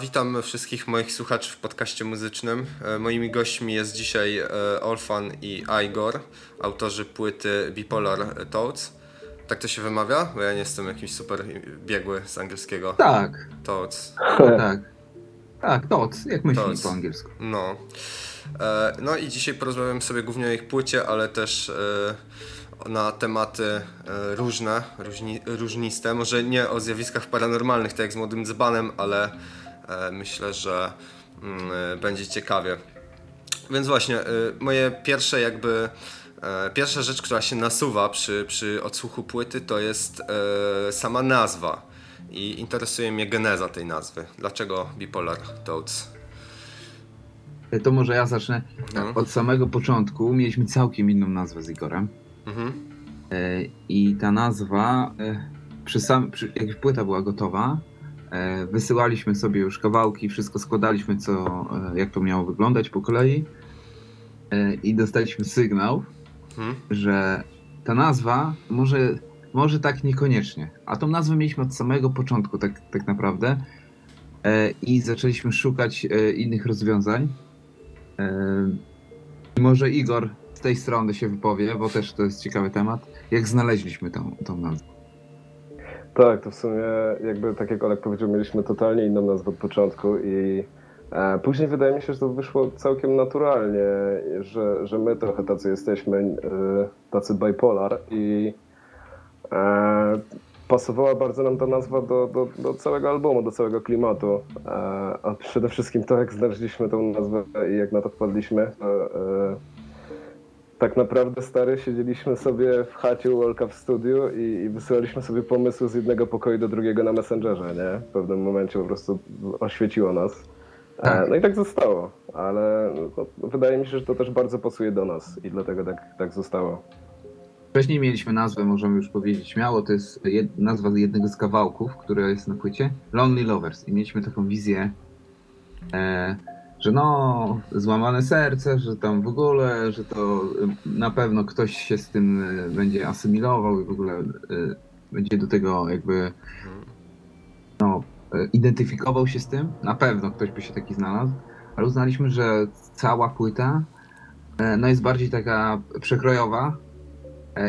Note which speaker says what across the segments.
Speaker 1: Witam wszystkich moich słuchaczy w podcaście muzycznym. E, Moimi gośćmi jest dzisiaj e, Olfan i Igor, autorzy płyty Bipolar Toads. Tak to się wymawia? Bo ja nie jestem jakiś super biegły z angielskiego.
Speaker 2: Tak,
Speaker 1: Toads.
Speaker 2: tak. Tak, TOC, jak myśli
Speaker 1: TOC.
Speaker 2: po angielsku.
Speaker 1: No. E, No i dzisiaj porozmawiam sobie głównie o ich płycie, ale też na tematy różne, różni, różniste. Może nie o zjawiskach paranormalnych, tak jak z Młodym Dzbanem, ale myślę, że mm, e, będzie ciekawie. Więc właśnie, e, moje pierwsze jakby, e, pierwsza rzecz, która się nasuwa przy, przy odsłuchu płyty, to jest e, sama nazwa. I interesuje mnie geneza tej nazwy. Dlaczego Bipolar Toads?
Speaker 2: To może ja zacznę.
Speaker 1: No.
Speaker 2: Od samego początku mieliśmy całkiem inną nazwę z Igorem.
Speaker 1: Mhm.
Speaker 2: E, I ta nazwa, e, przy sam, przy, jak już płyta była gotowa, e, wysyłaliśmy sobie już kawałki, wszystko składaliśmy, co, e, jak to miało wyglądać po kolei. E, I dostaliśmy sygnał,
Speaker 1: Mhm.
Speaker 2: że ta nazwa może, może tak niekoniecznie. A tą nazwę mieliśmy od samego początku, tak, tak naprawdę. E, I zaczęliśmy szukać e, innych rozwiązań. E, może Igor z tej strony się wypowie, bo też to jest ciekawy temat. Jak znaleźliśmy tą, tą nazwę?
Speaker 3: Tak, to w sumie jakby tak jak Olek powiedział, mieliśmy totalnie inną nazwę od początku i e, później wydaje mi się, że to wyszło całkiem naturalnie, że, że my trochę tacy jesteśmy, e, tacy bipolar i e, pasowała bardzo nam ta nazwa do, do, do całego albumu, do całego klimatu, e, a przede wszystkim to jak znaleźliśmy tą nazwę i jak na to wpadliśmy, e, tak naprawdę stary siedzieliśmy sobie w chacie u Olka w studiu i, i wysyłaliśmy sobie pomysły z jednego pokoju do drugiego na Messengerze, nie? W pewnym momencie po prostu oświeciło nas. E,
Speaker 2: Tak.
Speaker 3: no i tak zostało, ale no, wydaje mi się, że to też bardzo pasuje do nas i dlatego tak, tak zostało.
Speaker 2: Wcześniej mieliśmy nazwę, możemy już powiedzieć śmiało, to jest jed, nazwa jednego z kawałków, które jest na płycie, Lonely Lovers. I mieliśmy taką wizję, e, że no, złamane serce, że tam w ogóle, że to e, na pewno ktoś się z tym e, będzie asymilował i w ogóle e, będzie do tego jakby no, identyfikował się z tym. Na pewno ktoś by się taki znalazł, ale uznaliśmy, że cała płyta no, jest bardziej taka przekrojowa,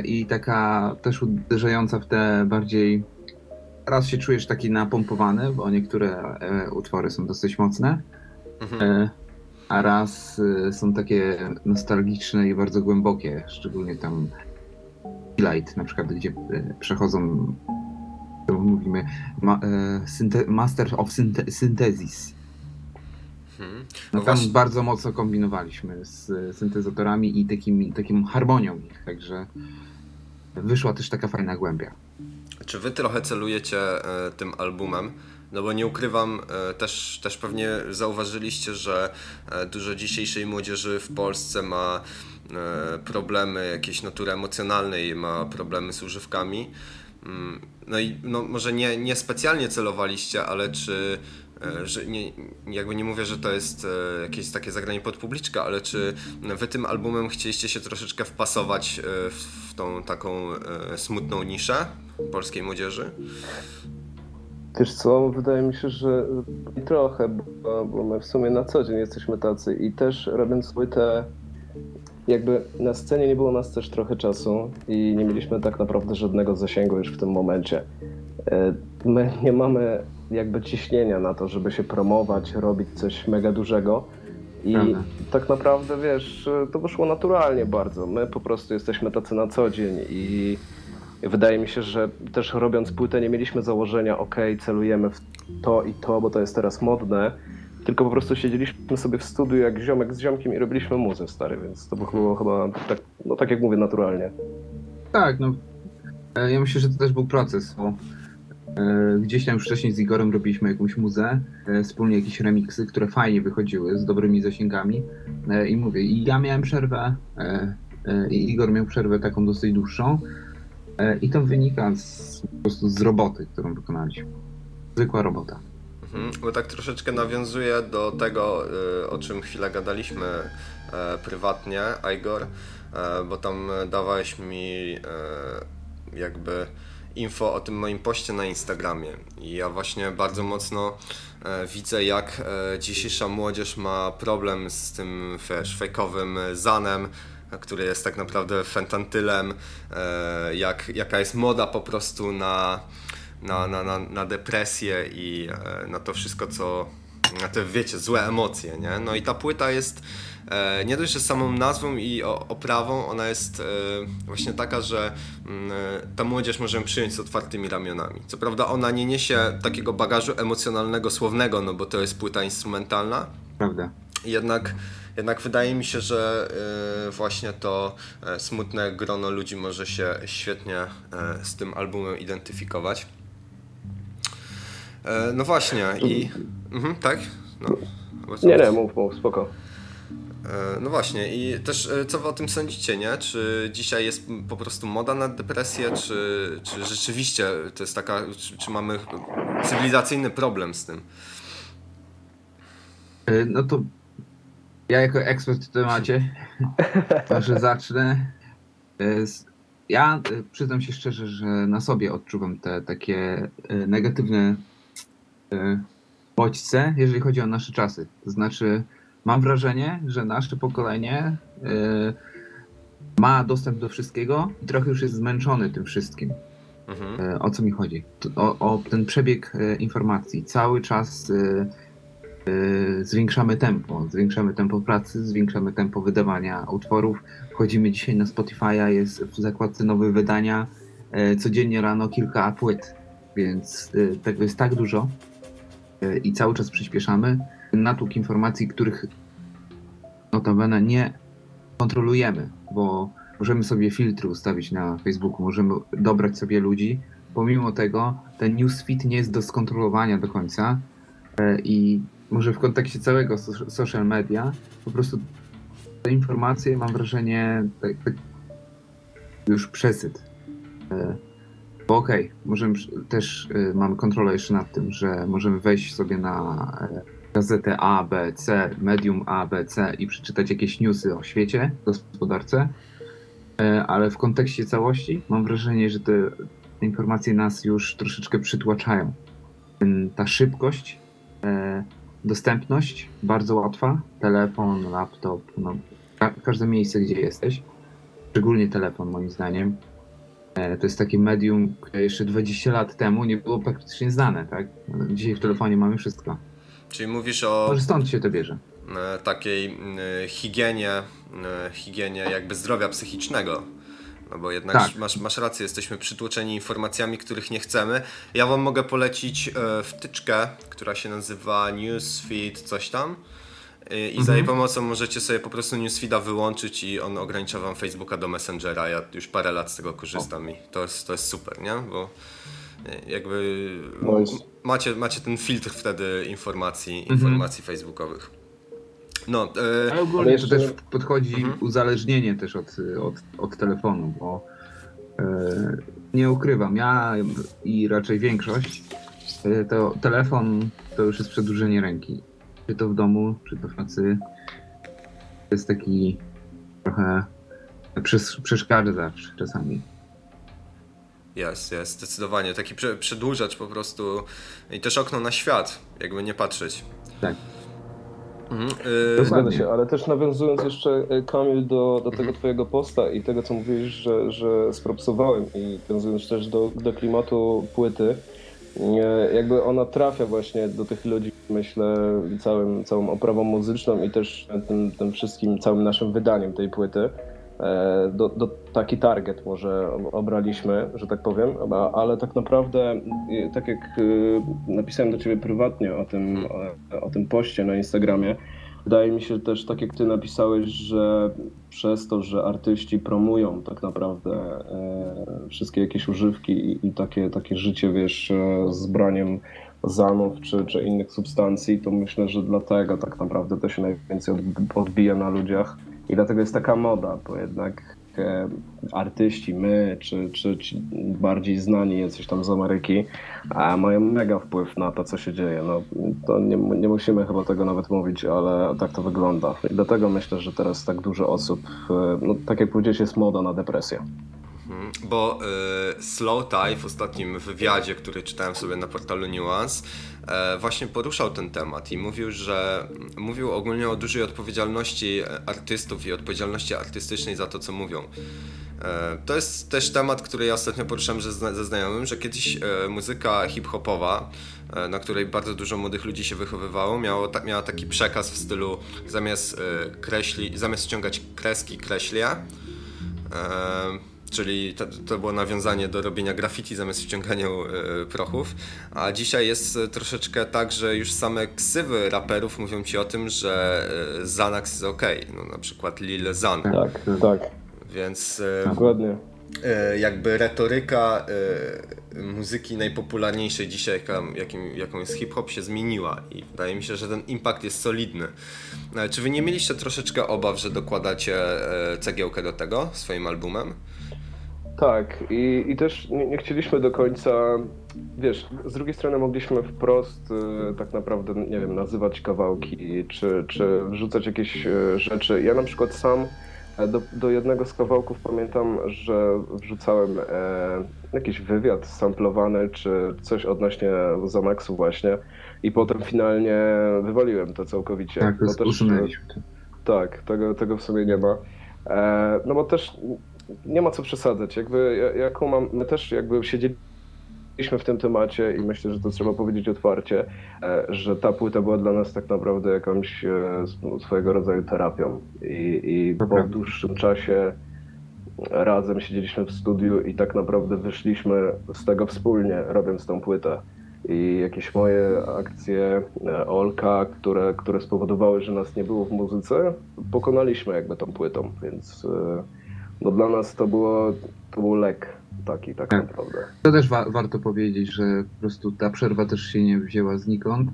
Speaker 2: i taka też uderzająca w te bardziej. Raz się czujesz taki napompowany, bo niektóre utwory są dosyć mocne,
Speaker 1: Mhm.
Speaker 2: e, a raz e, są takie nostalgiczne i bardzo głębokie, szczególnie tam Light na przykład, gdzie e, przechodzą, to mówimy, ma, synte, Master of synte, Synthesis.
Speaker 1: Mhm.
Speaker 2: No
Speaker 1: No
Speaker 2: tam
Speaker 1: właśnie,
Speaker 2: bardzo mocno kombinowaliśmy z syntezatorami i takim, takim harmonią ich, także wyszła też taka fajna głębia.
Speaker 1: czy wy trochę celujecie tym albumem? No bo nie ukrywam, e, też, też pewnie zauważyliście, że e, dużo dzisiejszej młodzieży w Polsce ma e, problemy jakieś natury emocjonalnej, ma problemy z używkami. Mm, No i no, może nie, nie specjalnie celowaliście, ale czy, że nie, jakby nie mówię, że to jest jakieś takie zagranie pod publiczkę, ale czy wy tym albumem chcieliście się troszeczkę wpasować w, tą taką smutną niszę polskiej młodzieży?
Speaker 3: Wiesz co, wydaje mi się, że i trochę, bo, bo my w sumie na co dzień jesteśmy tacy i też robiąc płytę, jakby na scenie nie było nas też trochę czasu i nie mieliśmy tak naprawdę żadnego zasięgu już w tym momencie. E, My nie mamy jakby ciśnienia na to, żeby się promować, robić coś mega dużego i
Speaker 2: Prawda.
Speaker 3: tak naprawdę, wiesz, to wyszło naturalnie bardzo. My po prostu jesteśmy tacy na co dzień i Wydaje mi się, że też robiąc płytę nie mieliśmy założenia, ok, celujemy w to i to, bo to jest teraz modne, tylko po prostu siedzieliśmy sobie w studiu jak ziomek z ziomkiem i robiliśmy muzę, stary, więc to było chyba tak, no tak jak mówię, naturalnie.
Speaker 2: Tak, no ja myślę, że to też był proces, bo e, gdzieś tam już wcześniej z Igorem robiliśmy jakąś muzę, e, wspólnie jakieś remiksy, które fajnie wychodziły, z dobrymi zasięgami e, i mówię, i ja miałem przerwę, i Igor miał przerwę taką dosyć dłuższą i to wynika z, po prostu z roboty, którą wykonaliśmy. Zwykła robota.
Speaker 1: Mhm, bo tak troszeczkę nawiązuje do tego, y, o czym chwilę gadaliśmy e, prywatnie, Igor, e, bo tam dawałeś mi e, jakby info o tym moim poście na Instagramie. I ja właśnie bardzo mocno e, widzę, jak e, dzisiejsza młodzież ma problem z tym wiesz, fejkowym zanem, który jest tak naprawdę fentantylem, e, jak, jaka jest moda po prostu na, na, na, na, na depresję i e, na to wszystko, co na te, wiecie, złe emocje, nie? No i ta płyta jest e, nie dość, że samą nazwą i oprawą, ona jest właśnie taka, że mm, ta młodzież możemy przyjąć z otwartymi ramionami. Co prawda ona nie niesie takiego bagażu emocjonalnego, słownego, no bo to jest płyta instrumentalna,
Speaker 2: Prawda.
Speaker 1: jednak, jednak wydaje mi się, że y, właśnie to e, smutne grono ludzi może się świetnie e, z tym albumem identyfikować. E, no właśnie i... Mhm, tak? No.
Speaker 3: Nie, nie, mów, mów, spoko.
Speaker 1: No właśnie, i też co wy o tym sądzicie, nie? Czy dzisiaj jest po prostu moda na depresję, czy, czy rzeczywiście to jest taka, czy, czy mamy cywilizacyjny problem z tym?
Speaker 2: No to ja jako ekspert w temacie może zacznę. E, Ja e, przyznam się szczerze, że na sobie odczuwam te takie e, negatywne bodźce, jeżeli chodzi o nasze czasy. To znaczy, mam wrażenie, że nasze pokolenie ma dostęp do wszystkiego i trochę już jest zmęczony tym wszystkim.
Speaker 1: Mhm.
Speaker 2: O co mi chodzi? O, o ten przebieg informacji. Cały czas zwiększamy tempo. Zwiększamy tempo pracy, zwiększamy tempo wydawania utworów. Wchodzimy dzisiaj na Spotify'a, jest w zakładce nowe wydania. e, Codziennie rano kilka płyt, więc e, tego jest tak dużo i cały czas przyspieszamy. Natłok informacji, których notabene nie kontrolujemy, bo możemy sobie filtry ustawić na Facebooku, możemy dobrać sobie ludzi. Pomimo tego ten newsfeed nie jest do skontrolowania do końca i może w kontekście całego so- social media po prostu te informacje mam wrażenie tak, tak już przesyt. E, Bo okej, możemy przy- też e, mamy kontrolę jeszcze nad tym, że możemy wejść sobie na e, gazetę A, B, C, medium A, B, C i przeczytać jakieś newsy o świecie, gospodarce, ale w kontekście całości mam wrażenie, że te, informacje nas już troszeczkę przytłaczają. Ta szybkość, dostępność bardzo łatwa, telefon, laptop, no, ka- każde miejsce, gdzie jesteś, szczególnie telefon moim zdaniem, e, to jest takie medium, które jeszcze 20 lat temu nie było praktycznie znane, tak? Dzisiaj w telefonie mamy wszystko.
Speaker 1: Czyli mówisz o
Speaker 2: Może stąd się to bierze.
Speaker 1: e, takiej e, higienie, e, higienie jakby zdrowia psychicznego. No bo jednak
Speaker 2: Tak.
Speaker 1: masz, masz rację, jesteśmy przytłoczeni informacjami, których nie chcemy. Ja wam mogę polecić e, wtyczkę, która się nazywa Newsfeed coś tam. E, I za jej pomocą możecie sobie po prostu newsfeeda wyłączyć i on ogranicza wam Facebooka do Messengera. Ja już parę lat z tego korzystam i to jest, to jest super, nie? Bo e, jakby
Speaker 3: Nice.
Speaker 1: macie, macie ten filtr wtedy informacji, informacji facebookowych. No, e,
Speaker 2: Ale ogólnie
Speaker 3: Ale jeszcze-
Speaker 2: to też podchodzi uzależnienie też od, od, od telefonu, bo e, nie ukrywam, ja i raczej większość, e, to telefon to już jest przedłużenie ręki. Czy to w domu, czy to w pracy. To jest taki trochę przes- przeszkadzacz czasami.
Speaker 1: Jest, jest, zdecydowanie. Taki prze, przedłużacz po prostu i też okno na świat, jakby nie patrzeć.
Speaker 2: Tak.
Speaker 1: Mhm,
Speaker 2: To
Speaker 1: y,
Speaker 3: Zgadza się, ale też nawiązując jeszcze, e, Kamil, do, do tego twojego posta i tego, co mówiłeś, że, że spropsowałem i nawiązując też do, do klimatu płyty, e, jakby ona trafia właśnie do tych ludzi, myślę, całym, całą oprawą muzyczną i też tym, tym wszystkim, całym naszym wydaniem tej płyty. E, Do, do taki target może obraliśmy, że tak powiem, ale tak naprawdę, tak jak e, napisałem do ciebie prywatnie o tym, o, o tym poście na Instagramie, Wydaje mi się też, tak jak ty napisałeś, że przez to, że artyści promują tak naprawdę e, wszystkie jakieś używki i, i takie, takie życie, wiesz, e, z braniem zanów czy, czy innych substancji, to myślę, że dlatego tak naprawdę to się najwięcej odb- odbija na ludziach i dlatego jest taka moda, bo jednak e, artyści, my, czy, czy ci bardziej znani jacyś tam z Ameryki, a mają mega wpływ na to, co się dzieje. No, to nie, nie musimy chyba tego nawet mówić, ale tak to wygląda. I dlatego myślę, że teraz tak dużo osób, e, no, tak jak powiedziałeś, jest moda na depresję.
Speaker 1: Bo y, Slow Tie w ostatnim wywiadzie, który czytałem sobie na portalu Nuance, e, właśnie poruszał ten temat i mówił, że mówił ogólnie o dużej odpowiedzialności artystów i odpowiedzialności artystycznej za to, co mówią. E, To jest też temat, który ja ostatnio poruszałem ze, ze znajomym, że kiedyś e, muzyka hip-hopowa, e, na której bardzo dużo młodych ludzi się wychowywało, miało, ta, miała taki przekaz w stylu zamiast e, kreśli, zamiast ściągać kreski, kreślię. E, czyli to, to było nawiązanie do robienia graffiti zamiast ściągania e, prochów. A dzisiaj jest e, troszeczkę tak, że już same ksywy raperów mówią ci o tym, że e, Xanax jest ok. No, na przykład Lil Xan.
Speaker 3: Tak, tak,
Speaker 1: Więc e,
Speaker 3: dokładnie.
Speaker 1: e, jakby retoryka e, muzyki najpopularniejszej dzisiaj, jaka, jakim, jaką jest hip-hop, się zmieniła i wydaje mi się, że ten impact jest solidny. E, Czy wy nie mieliście troszeczkę obaw, że dokładacie e, cegiełkę do tego swoim albumem?
Speaker 3: Tak, i, i też nie, nie chcieliśmy do końca, wiesz, z drugiej strony mogliśmy wprost e, tak naprawdę, nie wiem, nazywać kawałki, czy, czy wrzucać jakieś e, rzeczy. Ja na przykład sam e, do, do jednego z kawałków pamiętam, że wrzucałem e, jakiś wywiad samplowany, czy coś odnośnie Zamaxu właśnie i potem finalnie wywaliłem to całkowicie.
Speaker 2: Tak, to
Speaker 3: też, e,
Speaker 2: usunęliśmy to.
Speaker 3: tak, tego, tego w sumie nie ma. E, no bo też nie ma co przesadzać. Jakby ja, ja kumam, my też jakby siedzieliśmy w tym temacie i myślę, że to trzeba powiedzieć otwarcie, e, że ta płyta była dla nas tak naprawdę jakąś e, swojego rodzaju terapią. I, i po dłuższym czasie razem siedzieliśmy w studiu i tak naprawdę wyszliśmy z tego wspólnie, robiąc tą płytę. I jakieś moje akcje e, Olka, które, które spowodowały, że nas nie było w muzyce, pokonaliśmy jakby tą płytą, więc e, no dla nas to było, to był lek taki tak
Speaker 2: Tak.
Speaker 3: naprawdę.
Speaker 2: To też wa- warto powiedzieć, że po prostu ta przerwa też się nie wzięła znikąd,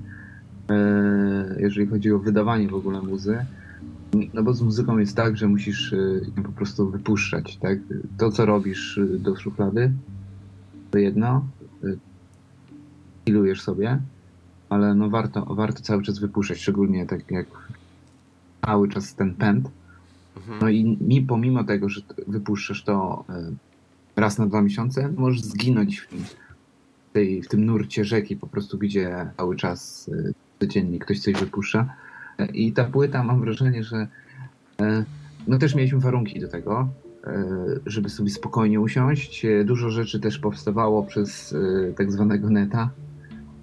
Speaker 2: e, jeżeli chodzi o wydawanie w ogóle muzy. No bo z muzyką jest tak, że musisz e, ją po prostu wypuszczać, tak? To, co robisz e, do szuflady, to jedno, e, pilujesz sobie, ale no warto, warto cały czas wypuszczać, szczególnie tak jak cały czas ten pęd. No i mi pomimo tego, że wypuszczasz to e, raz na dwa miesiące, możesz zginąć w tej, w tym nurcie rzeki, po prostu gdzie cały czas e, codziennie ktoś coś wypuszcza. E, I ta płyta, mam wrażenie, że no też mieliśmy warunki do tego, żeby sobie spokojnie usiąść. Dużo rzeczy też powstawało przez tak zwanego neta.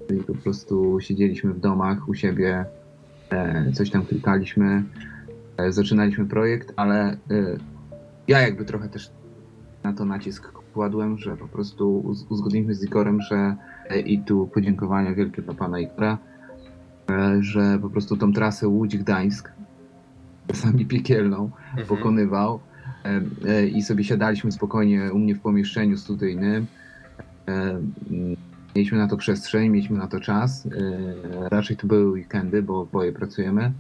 Speaker 2: Czyli po prostu siedzieliśmy w domach u siebie, coś tam klikaliśmy, zaczynaliśmy projekt, ale e, ja jakby trochę też na to nacisk kładłem, że po prostu uz- uzgodniliśmy z Igorem, że e, i tu podziękowania wielkie dla pana Igora, e, że po prostu tą trasę Łódź-Gdańsk, czasami piekielną,
Speaker 1: Mhm.
Speaker 2: pokonywał e, e, i sobie siadaliśmy spokojnie u mnie w pomieszczeniu studyjnym. E, Mieliśmy na to przestrzeń, mieliśmy na to czas. e, Raczej to były weekendy, bo oboje pracujemy.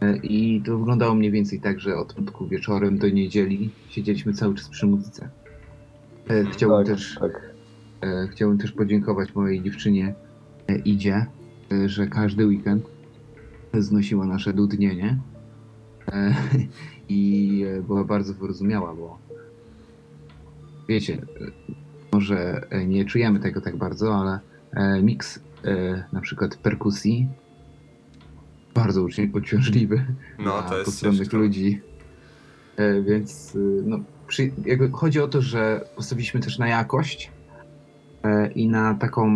Speaker 2: E, I to wyglądało mniej więcej tak, że od początku wieczorem do niedzieli siedzieliśmy cały czas przy muzyce. E, Chciałbym
Speaker 3: tak,
Speaker 2: też
Speaker 3: tak.
Speaker 2: E, Chciałbym też podziękować mojej dziewczynie Idzie, że każdy weekend znosiła nasze dudnienie i była bardzo wyrozumiała, bo wiecie, może nie czujemy tego tak bardzo, ale miks na przykład perkusji bardzo uciążliwy
Speaker 1: No,
Speaker 2: dla postronnych ludzi. E, Więc y, no, przy, chodzi o to, że postawiliśmy też na jakość e, i na taką.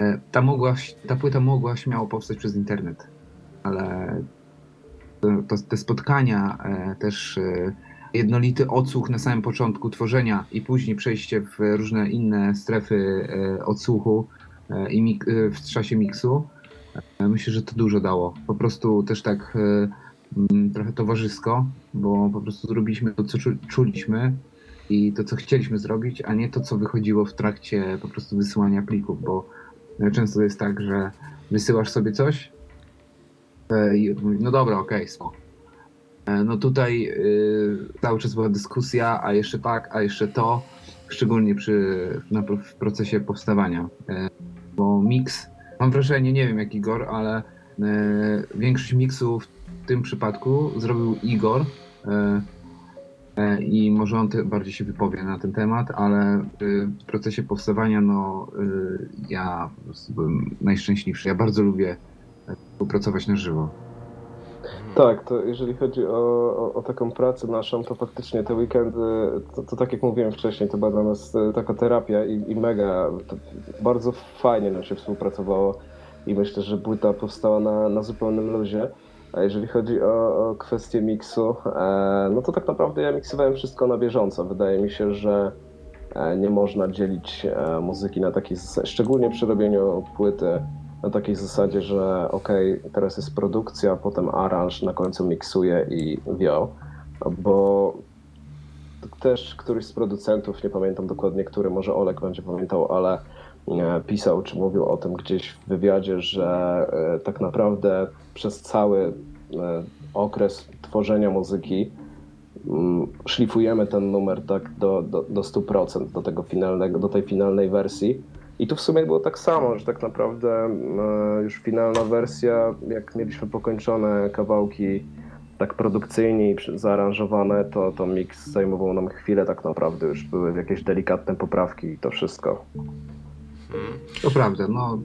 Speaker 2: e, Ta, mogła, ta płyta mogła śmiało powstać przez internet, ale to, te spotkania, też jednolity odsłuch na samym początku tworzenia i później przejście w różne inne strefy odsłuchu i w czasie miksu, myślę, że to dużo dało. Po prostu też tak e, mm, trochę towarzysko, bo po prostu zrobiliśmy to, co czu- czuliśmy i to, co chcieliśmy zrobić, a nie to, co wychodziło w trakcie po prostu wysyłania plików, bo e, często jest tak, że wysyłasz sobie coś e, i mówisz, no dobra, okej, spoko. E, No tutaj y, cały czas była dyskusja, a jeszcze tak, a jeszcze to, szczególnie przy, w procesie powstawania. E, bo miks, mam wrażenie, nie wiem jak Igor, ale e, większość miksów w tym przypadku zrobił Igor. E, e, i może on te, bardziej się wypowie na ten temat, ale y, w procesie powstawania no y, ja byłem najszczęśliwszy. Ja bardzo lubię e, współpracować na żywo.
Speaker 3: Tak, to jeżeli chodzi o, o, o taką pracę naszą, to faktycznie te weekendy, to, to tak jak mówiłem wcześniej, to była dla nas e, taka terapia i, i mega, bardzo fajnie nam się współpracowało i myślę, że płyta powstała na, na zupełnym luzie. A jeżeli chodzi o, o kwestię miksu, e, no to tak naprawdę ja miksowałem wszystko na bieżąco. Wydaje mi się, że e, nie można dzielić e, muzyki na zasadzie, szczególnie przy robieniu płyty, na takiej zasadzie, że okej, teraz jest produkcja, potem aranż, na końcu miksuję i wio, bo też któryś z producentów, nie pamiętam dokładnie który, może Olek będzie pamiętał, ale e, pisał czy mówił o tym gdzieś w wywiadzie, że e, tak naprawdę przez cały e, okres tworzenia muzyki mm, szlifujemy ten numer tak do, do, do 100%, do tego finalnego, do tej finalnej wersji. I tu w sumie było tak samo, że tak naprawdę e, już finalna wersja, jak mieliśmy pokończone kawałki tak produkcyjnie i zaaranżowane, to, to mix zajmował nam chwilę tak naprawdę, już były jakieś delikatne poprawki i to wszystko.
Speaker 1: Mhm.
Speaker 2: To prawda, no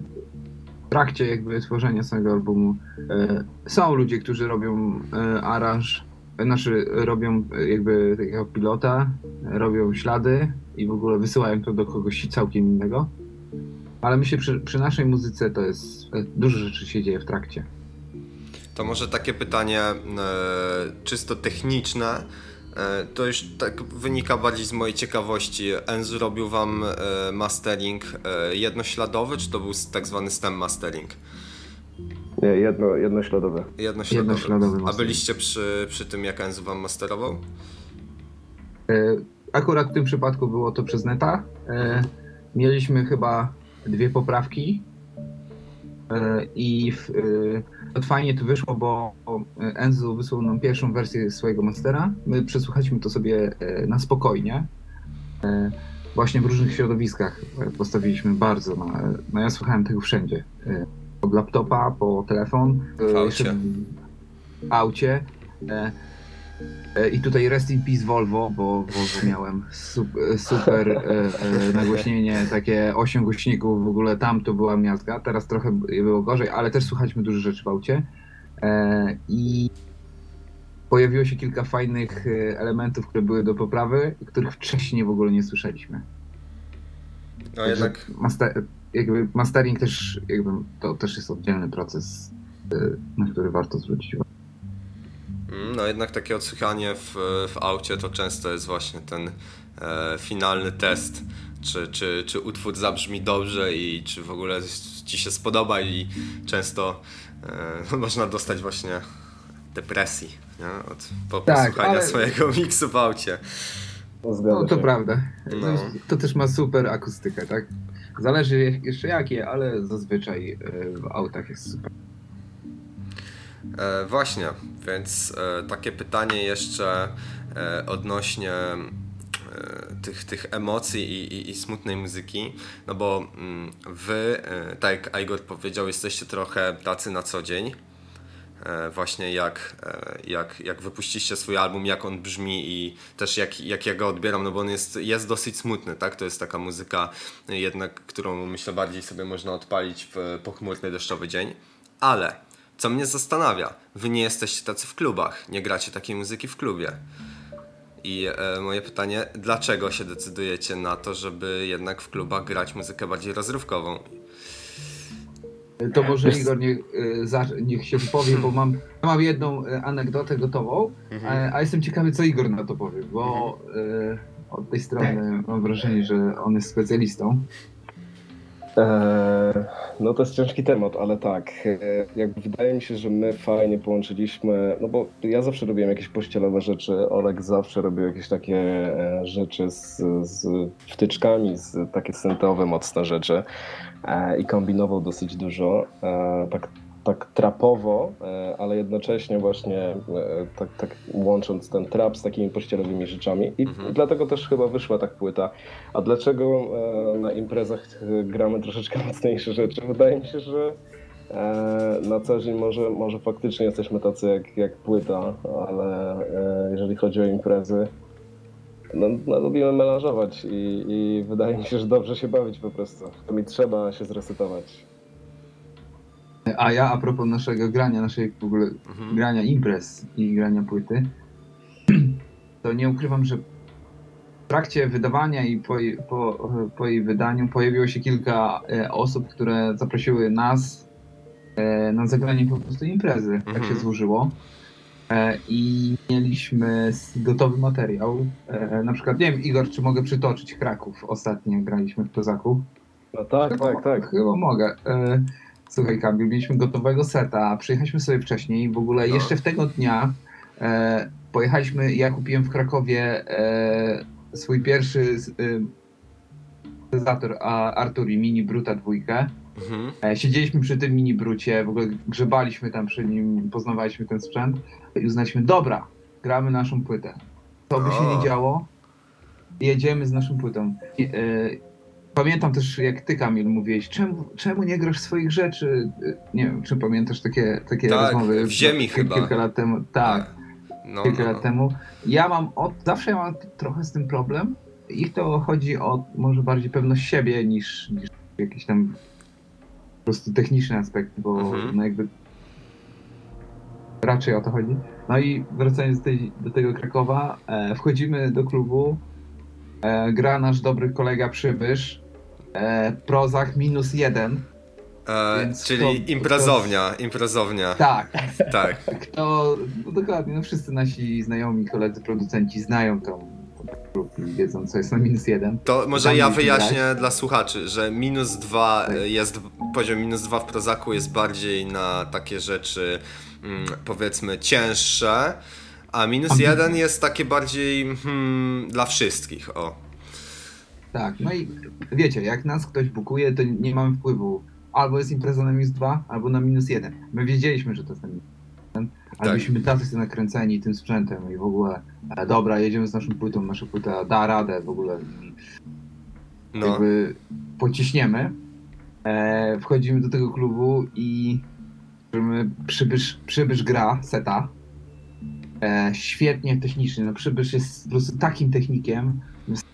Speaker 2: w trakcie jakby tworzenia samego albumu e, są ludzie, którzy robią e, aranż, e, znaczy robią e, jakby takiego pilota, robią ślady i w ogóle wysyłają to do kogoś całkiem innego. Ale myślę, przy, przy naszej muzyce to jest, e, dużo rzeczy się dzieje w trakcie.
Speaker 1: To może takie pytanie e, czysto techniczne. E, to już tak wynika bardziej z mojej ciekawości. Enzu robił wam e, mastering e, jednośladowy, czy to był tak zwany stem mastering?
Speaker 3: Nie, jedno, jednośladowe.
Speaker 1: Jednośladowy.
Speaker 2: Jednośladowy
Speaker 1: A byliście przy, przy tym, jak Enzu wam masterował?
Speaker 2: E, Akurat w tym przypadku było to przez neta. E, Mieliśmy chyba dwie poprawki E, i w, e, fajnie to wyszło, bo Enzo wysłał nam pierwszą wersję swojego mastera. My przesłuchaliśmy to sobie e, na spokojnie. Właśnie w różnych środowiskach postawiliśmy bardzo na, no ja słuchałem tego wszędzie. Od laptopa, po telefon.
Speaker 1: W aucie.
Speaker 2: W aucie. E, I tutaj rest in peace Volvo, bo Volvo miałem super, super e, nagłośnienie, takie 8 głośników, w ogóle tam to była miazga, teraz trochę było gorzej, ale też słuchaliśmy dużo rzeczy w aucie. E, I pojawiło się kilka fajnych elementów, które były do poprawy, których wcześniej w ogóle nie słyszeliśmy.
Speaker 1: No jednak
Speaker 2: Master, jakby mastering też, jakby to też jest oddzielny proces, na który warto zwrócić uwagę.
Speaker 1: Mm, No jednak takie odsłuchanie w, w aucie to często jest właśnie ten e, finalny test, czy, czy, czy utwór zabrzmi dobrze i czy w ogóle ci się spodoba i często e, można dostać właśnie depresji nie? od po
Speaker 2: Tak,
Speaker 1: posłuchania
Speaker 2: ale-
Speaker 1: swojego miksu w aucie.
Speaker 3: Zgadza
Speaker 2: No to prawda.
Speaker 1: No.
Speaker 2: To, to też ma super akustykę, tak? Zależy jeszcze jakie, ale zazwyczaj e, w autach jest super.
Speaker 1: E, właśnie, więc e, takie pytanie jeszcze e, odnośnie e, tych, tych emocji i, i, i smutnej muzyki, no bo mm, wy, e, tak jak Igor powiedział, jesteście trochę tacy na co dzień. E, właśnie jak, jak, jak wypuściście swój album, jak on brzmi i też jak, jak ja go odbieram, no bo on jest, jest dosyć smutny, tak? To jest taka muzyka jednak, którą myślę bardziej sobie można odpalić w pochmurny, deszczowy dzień. Ale co mnie zastanawia, wy nie jesteście tacy w klubach, nie gracie takiej muzyki w klubie. I e, moje pytanie, dlaczego się decydujecie na to, żeby jednak w klubach grać muzykę bardziej rozrywkową?
Speaker 2: To może Igor niech, e, za- niech się wypowie, bo mam, mam jedną e, anegdotę gotową, a, a jestem ciekawy, co Igor na to powie, bo e, od tej strony mam wrażenie, że on jest specjalistą.
Speaker 3: Eee, no to jest ciężki temat, ale tak. e, Jakby wydaje mi się, że my fajnie połączyliśmy, no bo ja zawsze robiłem jakieś pościelowe rzeczy, Olek zawsze robił jakieś takie e, rzeczy z, z wtyczkami, z takie syntowe mocne rzeczy e, i kombinował dosyć dużo, tak, tak trapowo, e, ale jednocześnie właśnie e, tak, tak łącząc ten trap z takimi pościelowymi rzeczami i
Speaker 1: Mhm.
Speaker 3: dlatego też chyba wyszła tak płyta. A dlaczego e, na imprezach gramy troszeczkę mocniejsze rzeczy? Wydaje mi się, że na co dzień może, może faktycznie jesteśmy tacy jak, jak płyta, ale jeżeli chodzi o imprezy, no, no lubimy melanżować i, i wydaje mi się, że dobrze się bawić po prostu. To mi trzeba się zresetować.
Speaker 2: A ja a propos naszego grania, naszej w ogóle
Speaker 1: Mhm.
Speaker 2: grania imprez i grania płyty, to nie ukrywam, że w trakcie wydawania i po, jej- po, po jej wydaniu pojawiło się kilka e, osób, które zaprosiły nas e, na zagranie po prostu imprezy. Tak
Speaker 1: Mhm.
Speaker 2: się złożyło. E, I mieliśmy gotowy materiał. E, na przykład, nie wiem, Igor, czy mogę przytoczyć Kraków? Ostatnio graliśmy w Kozaku.
Speaker 3: No tak,
Speaker 2: Chyba-
Speaker 3: tak, tak.
Speaker 2: Chyba mogę. Słuchaj, Kamil, mieliśmy gotowego seta, przyjechaliśmy sobie wcześniej, w ogóle
Speaker 1: No.
Speaker 2: jeszcze w tego dnia e, pojechaliśmy, ja kupiłem w Krakowie e, swój pierwszy e, syntezator Arturi Mini Bruta dwójkę.
Speaker 1: Mhm.
Speaker 2: E, siedzieliśmy przy tym Mini Brucie, w ogóle grzebaliśmy tam przy nim, poznawaliśmy ten sprzęt i uznaliśmy, dobra, gramy naszą płytę. Co by się nie działo, jedziemy z naszą płytą. I, e, pamiętam też, jak ty, Kamil, mówiłeś, czemu, czemu nie grasz swoich rzeczy? Nie wiem, czy pamiętasz takie, takie
Speaker 1: Tak,
Speaker 2: rozmowy?
Speaker 1: w ziemi
Speaker 2: ki-
Speaker 1: chyba.
Speaker 2: Kilka lat temu. Tak,
Speaker 1: No,
Speaker 2: kilka
Speaker 1: no,
Speaker 2: lat
Speaker 1: no.
Speaker 2: temu. Ja mam od, zawsze ja mam trochę z tym problem. Ich to chodzi o może bardziej pewność siebie niż, niż jakiś tam po prostu techniczny aspekt, bo
Speaker 1: Mhm.
Speaker 2: no jakby raczej o to chodzi. No i wracając do, tej, do tego Krakowa, e, wchodzimy do klubu, e, gra nasz dobry kolega Przybysz, e, Prozach minus jeden.
Speaker 1: E, czyli
Speaker 2: to-
Speaker 1: imprezownia, imprezownia.
Speaker 2: Tak,
Speaker 1: Tak.
Speaker 2: Kto, no dokładnie, no wszyscy nasi znajomi, koledzy, producenci znają tą, klub i wiedzą, co jest na minus jeden.
Speaker 1: To może
Speaker 2: Tam
Speaker 1: ja wyjaśnię
Speaker 2: grać.
Speaker 1: dla słuchaczy, że minus dwa
Speaker 2: Tak.
Speaker 1: jest, poziom minus dwa w Prozaku jest bardziej na takie rzeczy mm, powiedzmy cięższe, a minus jeden jest takie bardziej hmm, dla wszystkich, o.
Speaker 2: Tak, no i wiecie, jak nas ktoś bukuje, to nie mamy wpływu. Albo jest impreza na minus dwa, albo na minus jeden. My wiedzieliśmy, że to jest na minus jeden, ale
Speaker 1: Tak.
Speaker 2: byliśmy tacy nakręceni tym sprzętem i w ogóle, e, dobra, jedziemy z naszą płytą, nasza płyta da radę w ogóle
Speaker 1: No.
Speaker 2: jakby pociśniemy. E, wchodzimy do tego klubu i przybysz, przybysz gra seta. E, świetnie technicznie. No, przybysz jest po prostu takim technikiem.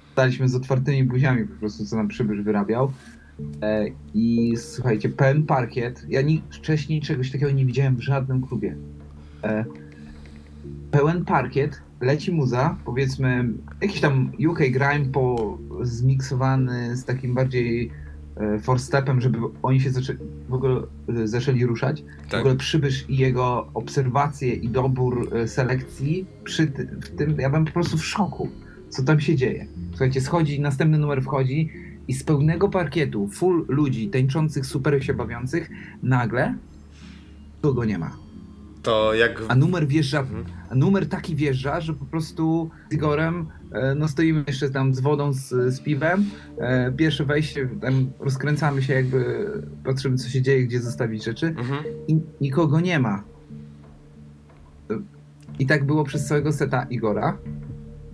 Speaker 2: My staliśmy z otwartymi buziami po prostu, co nam przybysz wyrabiał. E, I słuchajcie, pełen parkiet. Ja ni- wcześniej czegoś takiego nie widziałem w żadnym klubie. E, pełen parkiet, leci muza, powiedzmy jakiś tam UK grime po, zmiksowany z takim bardziej e, forstepem, żeby oni się zaczę, w ogóle e, zaczęli ruszać. W
Speaker 1: Tak.
Speaker 2: ogóle przybysz i jego obserwacje i dobór e, selekcji przy ty, w tym, ja byłem po prostu w szoku, co tam się dzieje. Słuchajcie, schodzi, następny numer wchodzi i z pełnego parkietu, full ludzi tańczących, super się bawiących, nagle kogo nie ma.
Speaker 1: To jak.
Speaker 2: A numer wjeżdża
Speaker 1: Mhm.
Speaker 2: a numer taki wjeżdża, że po prostu z Igorem e, no stoimy jeszcze tam z wodą, z, z piwem. E, pierwsze wejście, tam rozkręcamy się jakby, patrzymy co się dzieje, gdzie zostawić rzeczy
Speaker 1: Mhm.
Speaker 2: i nikogo nie ma. I tak było przez całego seta Igora.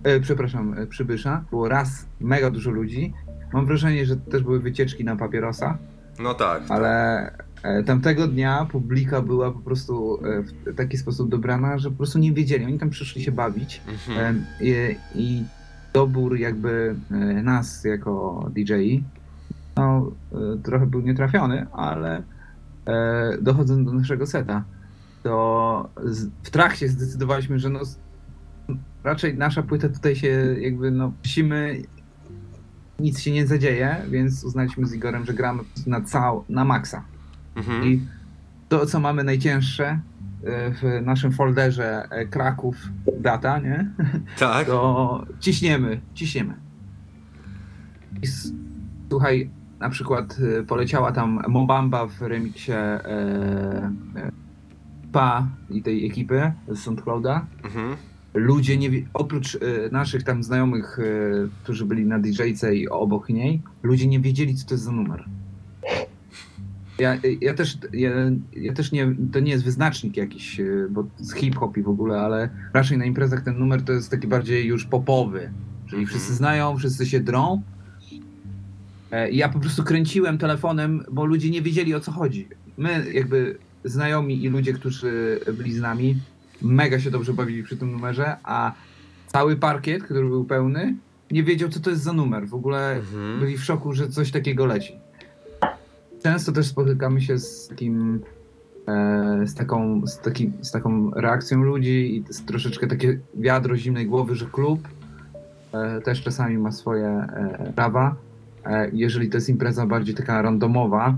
Speaker 2: E, przepraszam, e, przybysza. Było raz mega dużo ludzi. Mam wrażenie, że też były wycieczki na papierosa,
Speaker 1: No tak.
Speaker 2: ale e, tamtego dnia publika była po prostu w taki sposób dobrana, że po prostu nie wiedzieli. Oni tam przyszli się bawić.
Speaker 1: Mhm.
Speaker 2: I, I dobór jakby nas jako DJ no, trochę był nietrafiony, ale dochodząc do naszego seta, to w trakcie zdecydowaliśmy, że no, raczej nasza płyta tutaj się jakby no musimy nic się nie zadzieje, więc uznaliśmy z Igorem, że gramy na cał, na maksa.
Speaker 1: Mhm.
Speaker 2: I to, co mamy najcięższe e, w naszym folderze e, Kraków data, nie?
Speaker 1: Tak.
Speaker 2: To ciśniemy, ciśniemy. I słuchaj, na przykład e, poleciała tam Mobamba w remiksie e, Pa i tej ekipy z SoundClouda.
Speaker 1: Mhm.
Speaker 2: Ludzie nie oprócz e, naszych tam znajomych, e, którzy byli na DJ-ce i obok niej, ludzie nie wiedzieli, co to jest za numer. Ja, ja też, ja, ja też nie, to nie jest wyznacznik jakiś, e, bo z hip-hop i w ogóle, ale raczej na imprezach ten numer to jest taki bardziej już popowy. Czyli
Speaker 1: Mhm.
Speaker 2: wszyscy znają, wszyscy się drą. E, ja po prostu kręciłem telefonem, bo ludzie nie wiedzieli o co chodzi. My, jakby znajomi i ludzie, którzy byli z nami, mega się dobrze bawili przy tym numerze, a cały parkiet, który był pełny, nie wiedział, co to jest za numer. W ogóle
Speaker 1: Mhm.
Speaker 2: byli w szoku, że coś takiego leci. Często też spotykamy się z takim, e, z taką, z, takim, z taką reakcją ludzi i jest troszeczkę takie wiadro zimnej głowy, że klub e, też czasami ma swoje e, prawa. E, jeżeli to jest impreza bardziej taka randomowa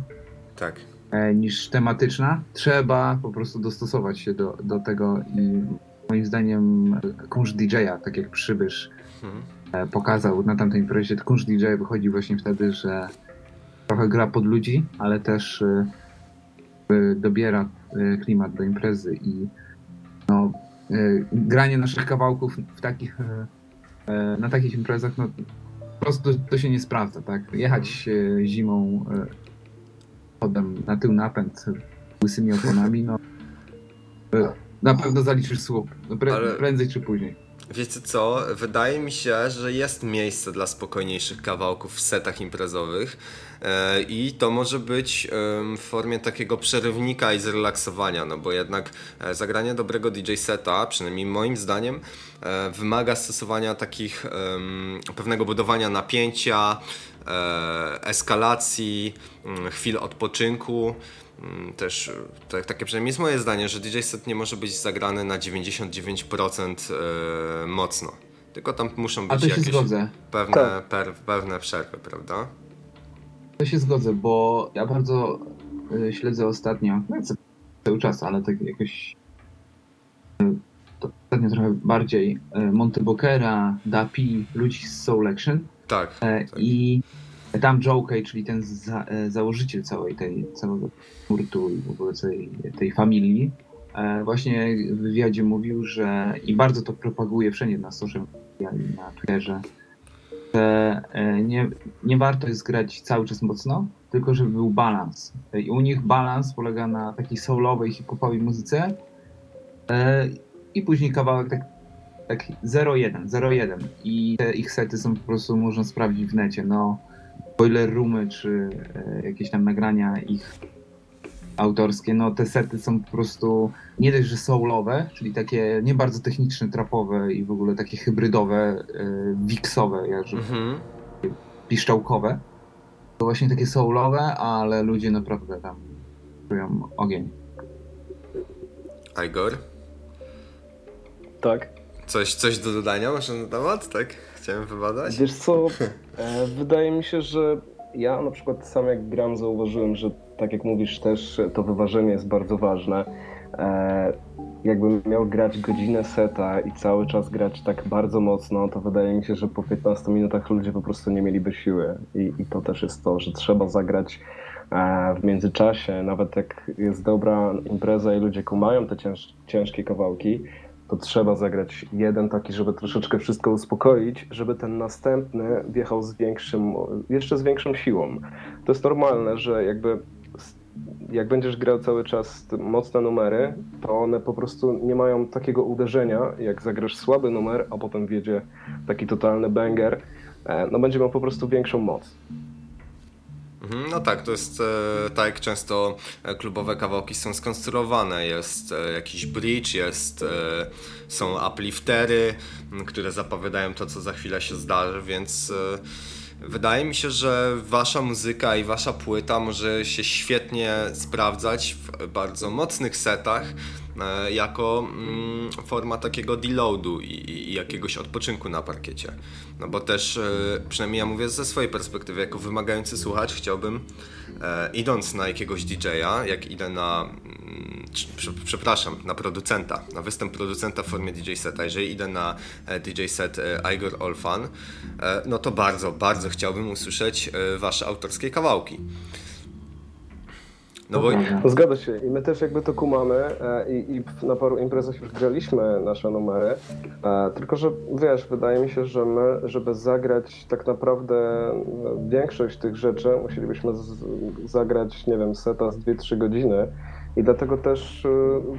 Speaker 1: Tak.
Speaker 2: E, niż tematyczna, trzeba po prostu dostosować się do, do tego i moim zdaniem e, kunszt DJ-a, tak jak przybysz e, pokazał na tamtej imprezie, to kunszt DJ wychodzi właśnie wtedy, że trochę gra pod ludzi, ale też dobiera klimat do imprezy i no, granie naszych kawałków w takich, na takich imprezach, no po prostu to się nie sprawdza, tak? Jechać zimą podem na tył napęd łysymi oponami, no e, na pewno zaliczysz słup, no,
Speaker 1: Ale-
Speaker 2: prędzej czy później.
Speaker 1: Wiecie co? Wydaje mi się, że jest miejsce dla spokojniejszych kawałków w setach imprezowych i to może być w formie takiego przerywnika i zrelaksowania, no bo jednak e, zagranie dobrego DJ seta, przynajmniej moim zdaniem, e, wymaga stosowania takich pewnego budowania napięcia, e, eskalacji, mm, chwil odpoczynku. Mm, Też e, tak, takie przynajmniej jest moje zdanie, że DJ set nie może być zagrany na 99% e, mocno. Tylko tam muszą być jakieś
Speaker 2: zgodzę.
Speaker 1: pewne,
Speaker 3: Tak.
Speaker 1: per, pewne przerwy, prawda?
Speaker 2: To się zgodzę, bo ja bardzo y, śledzę ostatnio, no cały czas, ale tak jakoś y, to ostatnio trochę bardziej y, Monty Bookera, Dapi, ludzi z Soul Action
Speaker 1: Tak.
Speaker 2: e,
Speaker 1: tak.
Speaker 2: i tam Joe Kay, czyli ten za, e, założyciel całej tej, całego nurtu i w ogóle całej tej familii, e, właśnie w wywiadzie mówił, że i bardzo to propaguje wszędzie na social media i na Twitterze, że e, nie, nie warto jest grać cały czas mocno, tylko żeby był balans. I u nich balans polega na takiej soulowej, hip-hopowej muzyce e, i później kawałek tak, tak 0-1, 0-1 i te ich sety są po prostu, można sprawdzić w necie, no boiler roomy czy e, jakieś tam nagrania ich autorskie, no te sety są po prostu nie dość, że soulowe, czyli takie nie bardzo techniczne, trapowe i w ogóle takie hybrydowe, e, wiksowe, ja, że
Speaker 1: Mhm.
Speaker 2: piszczałkowe. To właśnie takie soulowe, ale ludzie naprawdę tam czują ogień.
Speaker 1: Igor?
Speaker 3: Tak.
Speaker 1: Coś, coś do dodania może na temat? Tak? Chciałem wybadać?
Speaker 3: Wiesz co, e, wydaje mi się, że ja na przykład sam jak gram zauważyłem, że tak jak mówisz też to wyważenie jest bardzo ważne. E, Jakbym miał grać godzinę seta i cały czas grać tak bardzo mocno, to wydaje mi się, że po 15 minutach ludzie po prostu nie mieliby siły. I, i to też jest to, że trzeba zagrać e, w międzyczasie, nawet jak jest dobra impreza i ludzie kumają te cięż, ciężkie kawałki, to trzeba zagrać jeden taki, żeby troszeczkę wszystko uspokoić, żeby ten następny wjechał z większym, jeszcze z większą siłą. To jest normalne, że jakby jak będziesz grał cały czas mocne numery, to one po prostu nie mają takiego uderzenia, jak zagrasz słaby numer, a potem wjedzie taki totalny banger, e, no będzie miał po prostu większą moc.
Speaker 1: Mhm, No tak, to jest e, tak jak często e, klubowe kawałki są skonstruowane. Jest jakiś bridge, jest, są upliftery, które zapowiadają to, co za chwilę się zdarzy, więc wydaje mi się, że wasza muzyka i wasza płyta może się świetnie sprawdzać w bardzo mocnych setach jako mm, forma takiego deloadu i, jakiegoś odpoczynku na parkiecie. No bo też, e, przynajmniej ja mówię ze swojej perspektywy, jako wymagający słuchacz chciałbym, e, idąc na jakiegoś DJ-a, jak idę na, mm, przepraszam, na producenta, na występ producenta w formie DJ seta, jeżeli idę na e, DJ set e, Igor Olfan, e, no to bardzo, bardzo chciałbym usłyszeć e, wasze autorskie kawałki. No bo...
Speaker 3: No zgadza się i my też jakby to kumamy e, i, i na paru imprezach już graliśmy nasze numery, e, tylko że wiesz, wydaje mi się, że my, żeby zagrać tak naprawdę no, większość tych rzeczy, musielibyśmy z, zagrać, nie wiem, seta z 2-3 godziny i dlatego też y,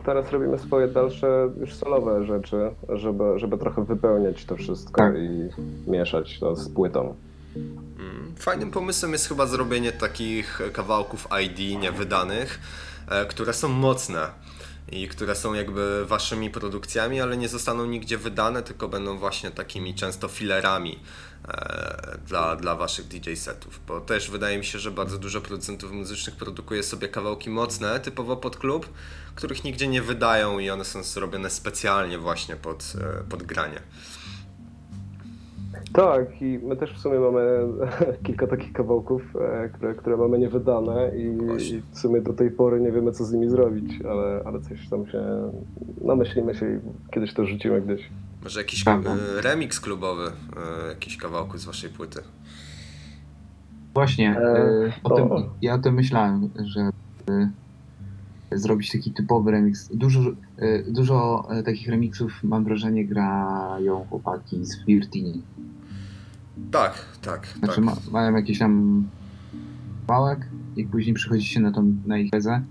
Speaker 3: teraz robimy swoje dalsze już solowe rzeczy, żeby, żeby trochę wypełniać to wszystko
Speaker 2: Tak.
Speaker 3: i mieszać to z płytą.
Speaker 1: Mm, Fajnym pomysłem jest chyba zrobienie takich kawałków ID niewydanych, e, które są mocne. i które są jakby waszymi produkcjami, ale nie zostaną nigdzie wydane, tylko będą właśnie takimi często filerami e, dla, dla waszych DJ setów. Bo też wydaje mi się, że bardzo dużo producentów muzycznych produkuje sobie kawałki mocne, typowo pod klub, których nigdzie nie wydają i one są zrobione specjalnie właśnie pod, e, pod granie.
Speaker 3: Tak, i my też w sumie mamy kilka takich kawałków, e, które, które mamy niewydane i, i w sumie do tej pory nie wiemy, co z nimi zrobić, ale, ale coś tam się namyślimy się i kiedyś to rzucimy gdzieś.
Speaker 1: Może jakiś e, remix klubowy, e, jakiś kawałku z waszej płyty.
Speaker 2: Właśnie,
Speaker 3: E,
Speaker 2: o
Speaker 3: to-
Speaker 2: tym, ja o tym myślałem, że zrobić taki typowy remix. Dużo, dużo takich remixów, mam wrażenie, grają chłopaki z Flirtini.
Speaker 1: Tak, tak,
Speaker 2: Znaczy
Speaker 1: tak.
Speaker 2: ma, mają jakiś tam kawałek i później przychodzi się na, tą, na ich tezę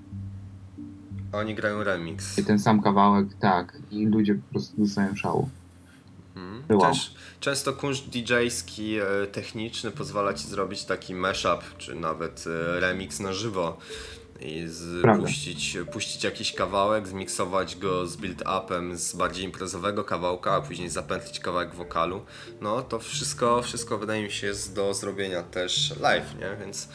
Speaker 1: Oni grają remix.
Speaker 2: i ten sam kawałek, tak, i ludzie po prostu dostają szału.
Speaker 1: Mhm. Też, często kunszt DJ-ski, e, techniczny pozwala ci zrobić taki mashup, czy nawet e, remix na żywo i z, puścić, puścić jakiś kawałek, zmiksować go z build-upem z bardziej imprezowego kawałka, a później zapętlić kawałek wokalu. No to wszystko, wszystko wydaje mi się jest do zrobienia też live, nie? Więc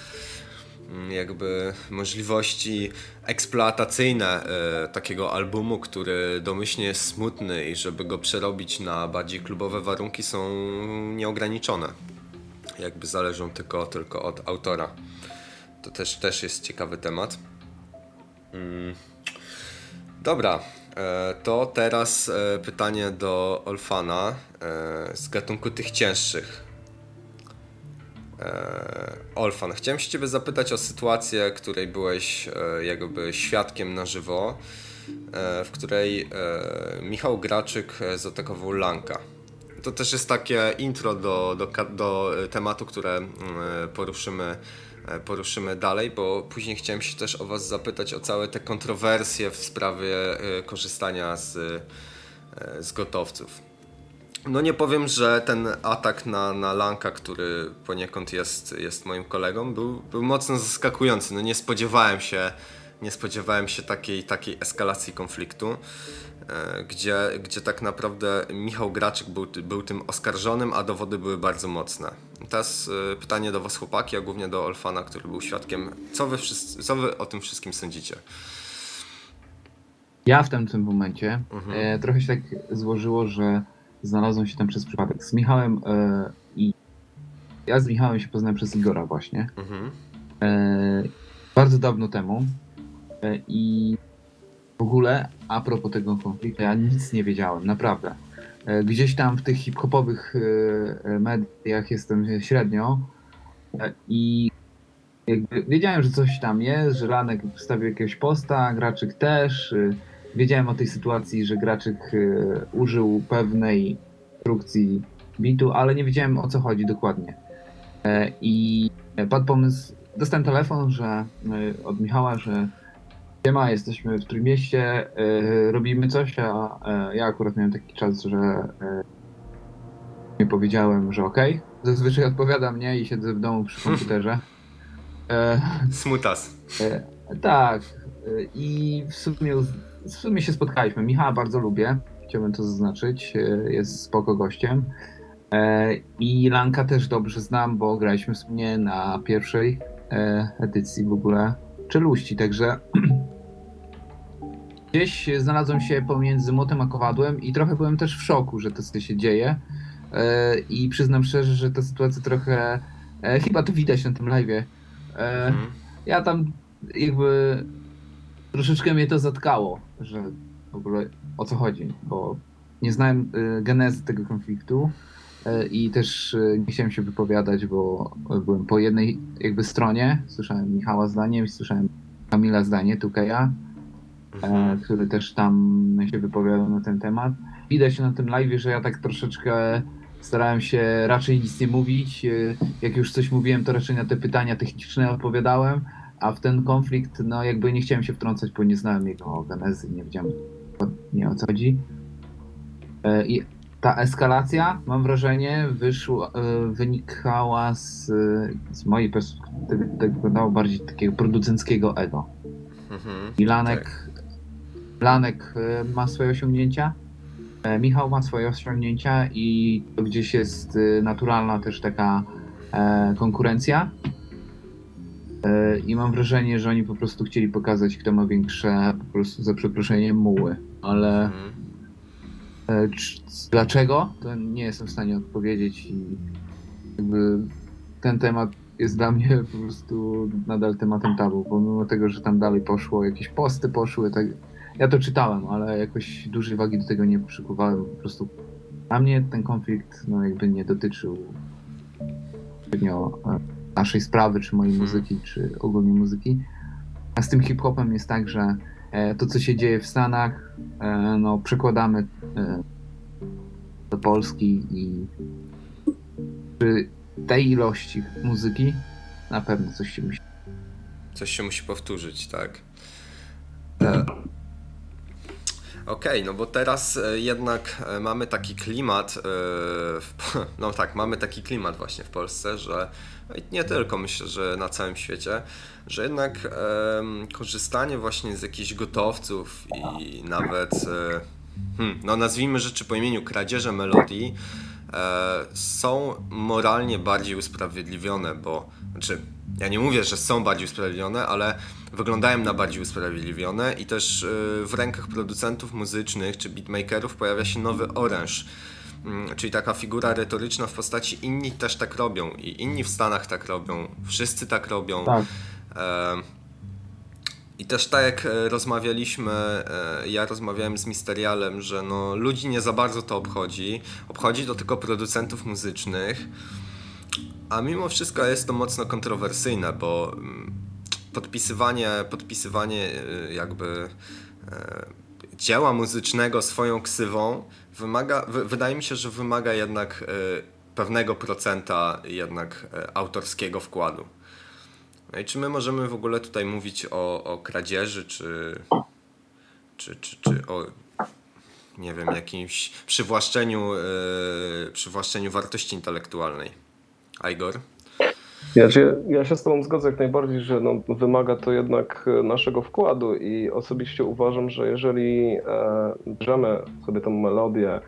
Speaker 1: mm, jakby możliwości eksploatacyjne e, takiego albumu, który domyślnie jest smutny i żeby go przerobić na bardziej klubowe warunki są nieograniczone. Jakby zależą tylko, tylko od autora. To też, też jest ciekawy temat. Mm. Dobra, e, to teraz e, pytanie do Olfana e, z gatunku tych cięższych. Olfan, chciałem się Ciebie zapytać o sytuację, której byłeś jakby świadkiem na żywo, w której Michał Graczyk zaatakował Lanka. To też jest takie intro do, do, do tematu, które mm, poruszymy, poruszymy dalej, bo później chciałem się też o Was zapytać o całe te kontrowersje w sprawie e, korzystania z, e, z gotowców. No nie powiem, że ten atak na, na Lanka, który poniekąd jest, jest moim kolegą, był, był mocno zaskakujący. No nie spodziewałem się, nie spodziewałem się takiej, takiej eskalacji konfliktu, e, gdzie, gdzie tak naprawdę Michał Graczyk był, był tym oskarżonym, a dowody były bardzo mocne. Teraz e, pytanie do was chłopaki, a głównie do Olfana, który był świadkiem. Co wy, wszyscy, co wy o tym wszystkim sądzicie?
Speaker 2: Ja w tym, tym momencie
Speaker 1: Mhm.
Speaker 2: e, trochę się tak złożyło, że znalazłem się tam przez przypadek. Z Michałem e, i ja z Michałem się poznałem przez Igora właśnie.
Speaker 1: Mhm.
Speaker 2: E, bardzo dawno temu. E, I w ogóle a propos tego konfliktu, ja nic nie wiedziałem, naprawdę. E, gdzieś tam w tych hip-hopowych e, e, mediach jestem średnio i wiedziałem, że coś tam jest, że Lanek wstawił jakiegoś posta, Graczyk też. Wiedziałem o tej sytuacji, że Graczyk użył pewnej instrukcji bitu, ale nie wiedziałem o co chodzi dokładnie. I padł pomysł, dostałem telefon, że od Michała, że siema, jesteśmy w Trójmieście, y, robimy coś, a y, ja akurat miałem taki czas, że y, nie powiedziałem, że okej. Zazwyczaj odpowiada mnie i siedzę w domu przy komputerze. E,
Speaker 1: Smutas.
Speaker 2: E, tak. E, I w sumie, w sumie się spotkaliśmy. Michała bardzo lubię. Chciałbym to zaznaczyć. E, Jest spoko gościem. E, I Lanka też dobrze znam, bo graliśmy wspólnie na pierwszej e, edycji w ogóle czeluści, także gdzieś znalazłem się pomiędzy młotem a kowadłem i trochę byłem też w szoku, że to się dzieje. E, I przyznam szczerze, że ta sytuacja trochę, e, chyba to widać na tym live'ie, e,
Speaker 1: Mhm.
Speaker 2: ja tam jakby troszeczkę mnie to zatkało, że w ogóle o co chodzi, bo nie znałem genezy tego konfliktu i też nie chciałem się wypowiadać, bo byłem po jednej jakby stronie, słyszałem Michała zdanie, słyszałem Kamila zdanie, Tukeja,
Speaker 1: Mhm.
Speaker 2: który też tam się wypowiadał na ten temat. Widać na tym live, że ja tak troszeczkę starałem się raczej nic nie mówić. E, Jak już coś mówiłem, to raczej na te pytania techniczne odpowiadałem, a w ten konflikt, no jakby nie chciałem się wtrącać, bo nie znałem jego genezy, nie wiedziałem nie o co chodzi. E, I ta eskalacja, mam wrażenie, wyszła, e, wynikała z, z mojej perspektywy, tak wyglądało bardziej takiego producenckiego ego.
Speaker 1: Mhm.
Speaker 2: Milanek Lanek e, ma swoje osiągnięcia, e, Michał ma swoje osiągnięcia i to gdzieś jest e, naturalna też taka konkurencja. I mam wrażenie, że oni po prostu chcieli pokazać, kto ma większe, po prostu za przeproszeniem, muły. Ale dlaczego? To nie jestem w stanie odpowiedzieć i jakby ten temat jest dla mnie po prostu nadal tematem tabu, pomimo tego, że tam dalej poszło, jakieś posty poszły, tak. Ja to czytałem, ale jakoś dużej wagi do tego nie przykuwałem. Po prostu dla mnie ten konflikt no jakby nie dotyczył bezpośrednio e, naszej sprawy, czy mojej
Speaker 1: Hmm.
Speaker 2: muzyki, czy ogólnie muzyki. A z tym hip-hopem jest tak, że e, to, co się dzieje w Stanach, e, no przekładamy do Polski i przy tej ilości muzyki na pewno coś się musi.
Speaker 1: Coś się musi powtórzyć, tak. E, Okej, no bo teraz e, jednak e, mamy taki klimat, e, no tak, mamy taki klimat właśnie w Polsce, że no nie tylko, myślę, że na całym świecie, że jednak korzystanie właśnie z jakichś gotowców i nawet, hmm, no nazwijmy rzeczy po imieniu, kradzieże melodii są moralnie bardziej usprawiedliwione, bo, znaczy, ja nie mówię, że są bardziej usprawiedliwione, ale wyglądają na bardziej usprawiedliwione i też y, w rękach producentów muzycznych czy beatmakerów pojawia się nowy oręż. Mm, Czyli taka figura retoryczna w postaci inni też tak robią i inni w Stanach tak robią, wszyscy tak robią.
Speaker 2: Tak.
Speaker 1: E, I też tak jak e, rozmawialiśmy, e, ja rozmawiałem z Misterialem, że no, ludzi nie za bardzo to obchodzi. Obchodzi to tylko producentów muzycznych. A mimo wszystko jest to mocno kontrowersyjne, bo mm, podpisywanie, podpisywanie y, jakby e, dzieła muzycznego swoją ksywą wymaga, wy, wydaje mi się, że wymaga jednak e, pewnego procenta jednak e, autorskiego wkładu. No i czy my możemy w ogóle tutaj mówić o, o kradzieży, czy, czy, czy, czy o nie wiem, jakimś przywłaszczeniu, e, przywłaszczeniu wartości intelektualnej? Igor?
Speaker 3: Ja się, ja się z Tobą zgodzę jak najbardziej, że no, wymaga to jednak e, naszego wkładu i osobiście uważam, że jeżeli e, bierzemy sobie tą melodię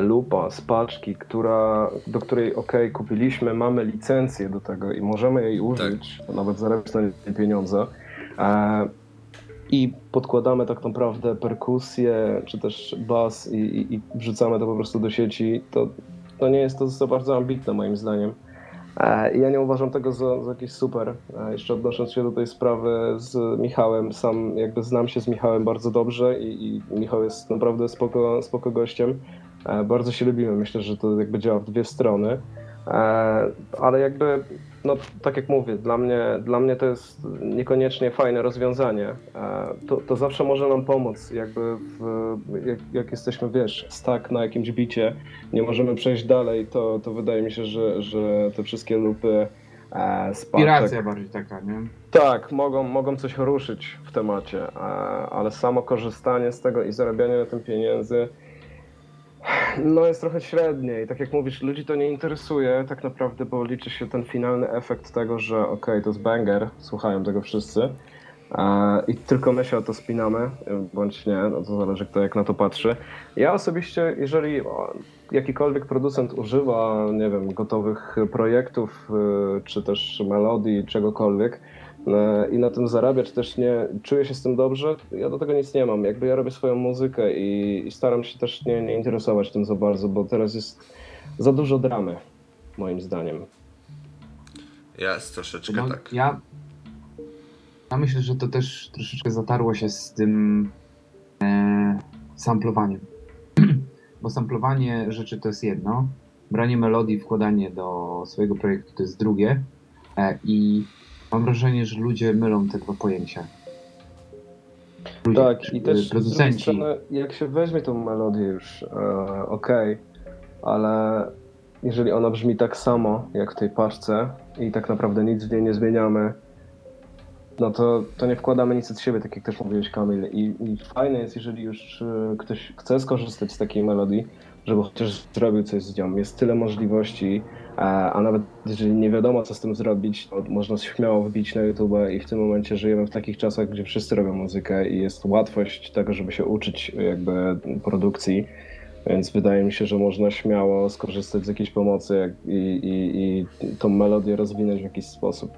Speaker 3: lupa z paczki, która, do której ok, kupiliśmy, mamy licencję do tego i możemy jej użyć, nawet zarabiać na niej pieniądze, i podkładamy tak naprawdę perkusję, czy też bas i, i, i wrzucamy to po prostu do sieci, to, to nie jest to za bardzo ambitne moim zdaniem. Ja nie uważam tego za, za jakieś super. Jeszcze odnosząc się do tej sprawy z Michałem, sam jakby znam się z Michałem bardzo dobrze i, i Michał jest naprawdę spoko, spoko gościem. E, Bardzo się lubimy, myślę, że to jakby działa w dwie strony. E, Ale jakby, no tak jak mówię, dla mnie, dla mnie to jest niekoniecznie fajne rozwiązanie. E, To, to zawsze może nam pomóc, jakby w, jak, jak jesteśmy, wiesz, stuck na jakimś bicie, nie możemy przejść dalej, to, to wydaje mi się, że, że te wszystkie lupy
Speaker 2: Inspiracja bardziej taka, nie?
Speaker 3: tak, mogą, mogą coś ruszyć w temacie, ale samo korzystanie z tego i zarabianie na tym pieniędzy no jest trochę średnie i tak jak mówisz, ludzi to nie interesuje. Tak naprawdę, bo liczy się ten finalny efekt tego, że okej, to jest banger, słuchają tego wszyscy. I tylko my się o to spinamy, bądź nie, no to zależy kto jak na to patrzy. Ja osobiście, jeżeli jakikolwiek producent używa, nie wiem, gotowych projektów, y, czy też melodii, czegokolwiek i na tym zarabia, czy też nie, czuję się z tym dobrze, ja do tego nic nie mam. Jakby ja robię swoją muzykę i, i staram się też nie, nie interesować tym za bardzo, bo teraz jest za dużo dramy, moim zdaniem.
Speaker 1: Jest troszeczkę
Speaker 2: No,
Speaker 1: tak.
Speaker 2: ja, ja myślę, że to też troszeczkę zatarło się z tym e, samplowaniem. Bo samplowanie rzeczy to jest jedno, branie melodii, wkładanie do swojego projektu to jest drugie. E, I mam wrażenie, że ludzie mylą te dwa pojęcia. Ludzie,
Speaker 3: Tak, i też z drugiej
Speaker 2: producenci.
Speaker 3: strony, jak się weźmie tą melodię już, e, okej, ale jeżeli ona brzmi tak samo jak w tej paczce i tak naprawdę nic w niej nie zmieniamy, no to, to nie wkładamy nic od siebie, tak jak też mówiłeś Kamil. I, I fajne jest, jeżeli już e, ktoś chce skorzystać z takiej melodii, żeby chociaż zrobił coś z nią. Jest tyle możliwości, A nawet jeżeli nie wiadomo, co z tym zrobić, to można śmiało wbić na YouTube i w tym momencie żyjemy w takich czasach, gdzie wszyscy robią muzykę i jest łatwość tego, żeby się uczyć jakby produkcji, więc wydaje mi się, że można śmiało skorzystać z jakiejś pomocy i, i, i tą melodię rozwinąć w jakiś sposób.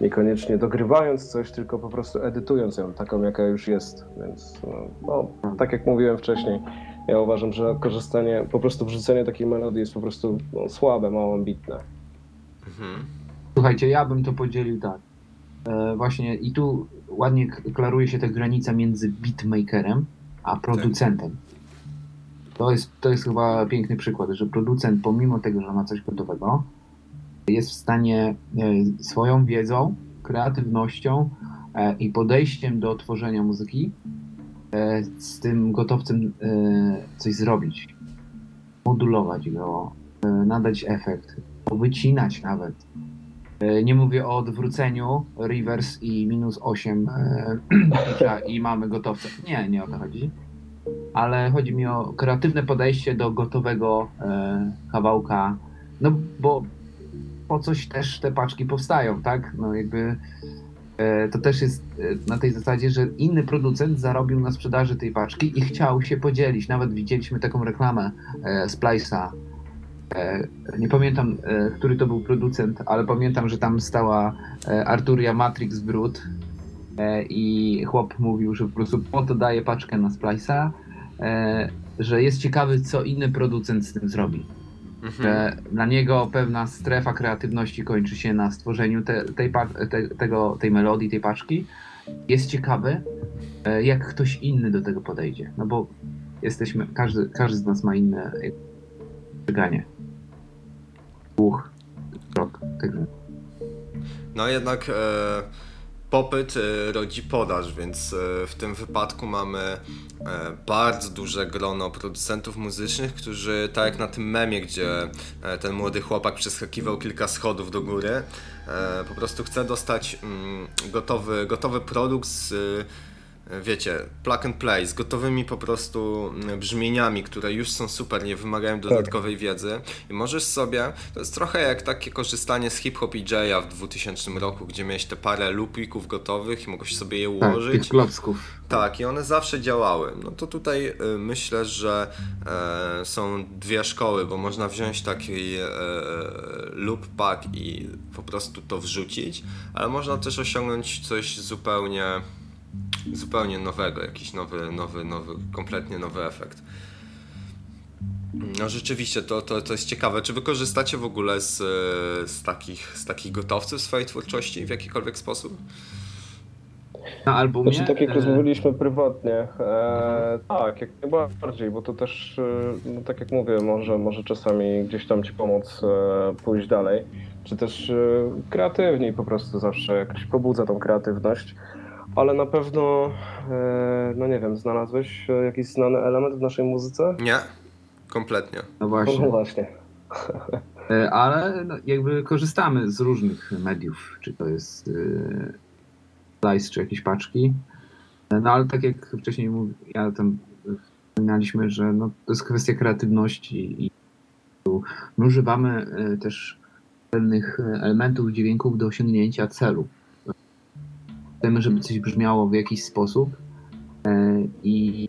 Speaker 3: Niekoniecznie dogrywając coś, tylko po prostu edytując ją taką, jaka już jest. Więc no, no, tak jak mówiłem wcześniej, ja uważam, że korzystanie, po prostu wrzucenie takiej melodii jest po prostu no, słabe, mało ambitne.
Speaker 1: Mhm.
Speaker 2: Słuchajcie, ja bym to podzielił tak. E, właśnie i tu ładnie klaruje się ta granica między beatmakerem a producentem. To jest, to jest chyba piękny przykład, że producent pomimo tego, że ma coś gotowego, jest w stanie e, swoją wiedzą, kreatywnością e, i podejściem do tworzenia muzyki z tym gotowcem e, coś zrobić. Modulować go, e, nadać efekt, wycinać nawet. E, Nie mówię o odwróceniu, reverse i minus 8 e, i mamy gotowca. Nie, nie o to chodzi. Ale chodzi mi o kreatywne podejście do gotowego e, kawałka. No bo po coś też te paczki powstają, tak? No jakby e, to też jest e, na tej zasadzie, że inny producent zarobił na sprzedaży tej paczki i chciał się podzielić. Nawet widzieliśmy taką reklamę e, Splice'a. E, nie pamiętam, e, który to był producent, ale pamiętam, że tam stała e, Arturia Matrix Brut e, i chłop mówił, że po prostu po to daje paczkę na Splice'a, e, że jest ciekawy, co inny producent z tym zrobi
Speaker 1: Mhm.
Speaker 2: że dla niego pewna strefa kreatywności kończy się na stworzeniu te, tej, te, tego, tej melodii, tej paczki. Jest ciekawy, e, jak ktoś inny do tego podejdzie. No bo jesteśmy, każdy, każdy z nas ma inne bieganie. Słuch, wzrok, także.
Speaker 1: No jednak e, popyt rodzi podaż, więc e, w tym wypadku mamy e, bardzo duże grono producentów muzycznych, którzy tak jak na tym memie, gdzie e, ten młody chłopak przeskakiwał kilka schodów do góry, po prostu chce dostać mm, gotowy, gotowy produkt z wiecie, plug and play, z gotowymi po prostu mm, brzmieniami, które już są super, nie wymagają dodatkowej wiedzy i możesz sobie, to jest trochę jak takie korzystanie z Hip Hop EJ'a w 2000 roku, gdzie miałeś te parę loopików gotowych i mogłeś sobie je
Speaker 2: Tak,
Speaker 1: ułożyć.
Speaker 2: tych klocków.
Speaker 1: Tak, i one zawsze działały. No to tutaj y, myślę, że e, są dwie szkoły, bo można wziąć taki e, loop pack i po prostu to wrzucić, ale można też osiągnąć coś zupełnie zupełnie nowego, jakiś nowy, nowy, nowy, kompletnie nowy efekt. No rzeczywiście, to, to, to jest ciekawe. Czy wy korzystacie w ogóle z, z, takich, z takich gotowców w swojej twórczości w jakikolwiek sposób?
Speaker 2: Na albumie.
Speaker 3: Znaczy, tak jak
Speaker 2: e,
Speaker 3: rozmawialiśmy prywatnie, e, tak, jak najbardziej, bo to też, e, no, tak jak mówię, może, może czasami gdzieś tam ci pomóc e, pójść dalej, czy też e, kreatywniej po prostu zawsze jakoś pobudza tą kreatywność, ale na pewno, e, no nie wiem, znalazłeś e, jakiś znany element w naszej muzyce?
Speaker 1: Nie, kompletnie.
Speaker 2: No
Speaker 3: No
Speaker 2: właśnie.
Speaker 3: właśnie.
Speaker 2: E, Ale no, jakby korzystamy z różnych mediów, czy to jest slice, czy jakieś paczki. No ale tak jak wcześniej mów, ja tam wspominaliśmy, że no, to jest kwestia kreatywności i używamy też pewnych elementów dźwięków do osiągnięcia celu. Chcemy, żeby coś brzmiało w jakiś sposób e, i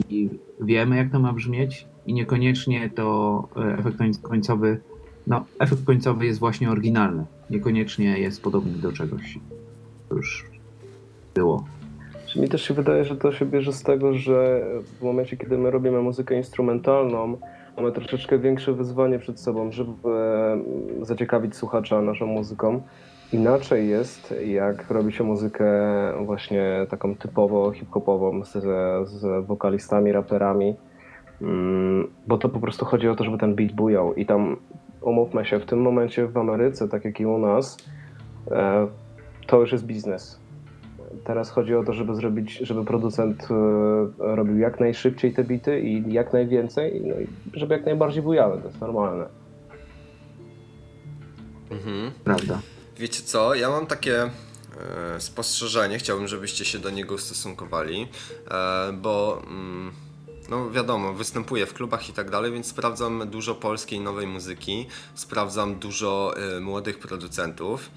Speaker 2: wiemy, jak to ma brzmieć i niekoniecznie to e, efekt koń- końcowy no, efekt końcowy jest właśnie oryginalny. Niekoniecznie jest podobny do czegoś, co już było.
Speaker 3: Mi też się wydaje, że to się bierze z tego, że w momencie, kiedy my robimy muzykę instrumentalną, mamy troszeczkę większe wyzwanie przed sobą, żeby e, zaciekawić słuchacza naszą muzyką. Inaczej jest, jak robi się muzykę właśnie taką typowo hip-hopową z, z wokalistami, raperami, Mm, bo to po prostu chodzi o to, żeby ten beat bujał i tam umówmy się, w tym momencie w Ameryce, tak jak i u nas, e, to już jest biznes. Teraz chodzi o to, żeby zrobić, żeby producent e, robił jak najszybciej te bity i jak najwięcej, no i żeby jak najbardziej bujały, to jest normalne.
Speaker 1: Mhm.
Speaker 2: Prawda.
Speaker 1: Wiecie co, ja mam takie e, spostrzeżenie, chciałbym, żebyście się do niego ustosunkowali, e, bo mm, no wiadomo, występuję w klubach i tak dalej, więc sprawdzam dużo polskiej nowej muzyki, sprawdzam dużo y, młodych producentów.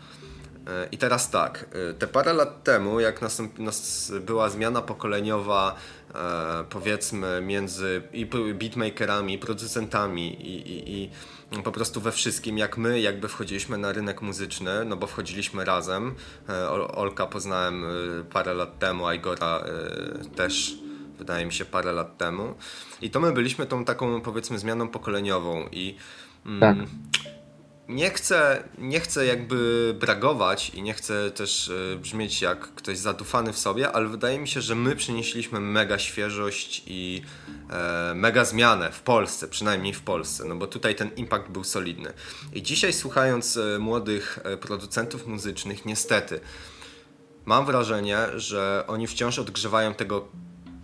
Speaker 1: I teraz tak, te parę lat temu, jak nastąpi, nas, była zmiana pokoleniowa, e, powiedzmy, między i beatmakerami, i producentami i, i, i po prostu we wszystkim, jak my jakby wchodziliśmy na rynek muzyczny, no bo wchodziliśmy razem. E, Ol- Olka poznałem y, parę lat temu, a Igora y, też wydaje mi się parę lat temu. I to my byliśmy tą taką powiedzmy zmianą pokoleniową i mm,
Speaker 2: Tak.
Speaker 1: Nie chcę, nie chcę jakby bragować i nie chcę też e, brzmieć jak ktoś zadufany w sobie, ale wydaje mi się, że my przynieśliśmy mega świeżość i e, mega zmianę w Polsce, przynajmniej w Polsce, no bo tutaj ten impact był solidny. I dzisiaj słuchając e, młodych e, producentów muzycznych, niestety, mam wrażenie, że oni wciąż odgrzewają tego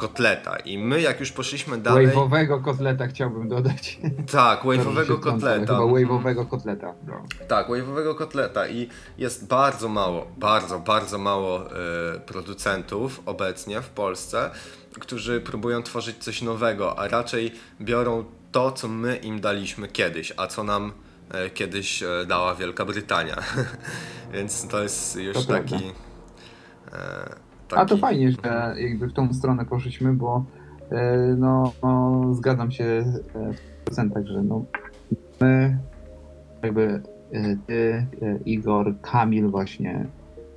Speaker 1: kotleta i my jak już poszliśmy dalej...
Speaker 2: Wave'owego kotleta chciałbym dodać.
Speaker 1: Tak, wave'owego kotleta.
Speaker 2: Chyba wave'owego kotleta. No.
Speaker 1: Tak, wave'owego kotleta i jest bardzo mało, bardzo, bardzo mało e, producentów obecnie w Polsce, którzy próbują tworzyć coś nowego, a raczej biorą to, co my im daliśmy kiedyś, a co nam e, kiedyś e, dała Wielka Brytania. Więc to jest już
Speaker 2: To
Speaker 1: taki,
Speaker 2: prawda.
Speaker 1: E, taki...
Speaker 2: A to fajnie, że jakby w tą stronę poszliśmy, bo e, no, no zgadzam się e, w procentach, że no my jakby e, ty, e, Igor, Kamil właśnie,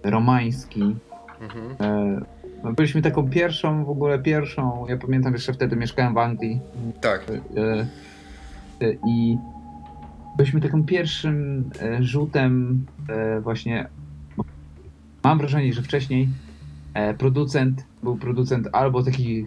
Speaker 2: Romański,
Speaker 1: Mhm.
Speaker 2: e, no byliśmy taką pierwszą, w ogóle pierwszą, ja pamiętam jeszcze wtedy mieszkałem w Anglii
Speaker 1: Tak,
Speaker 2: e, e, i byliśmy takim pierwszym e, rzutem e, właśnie mam wrażenie, że wcześniej e, producent był producent albo taki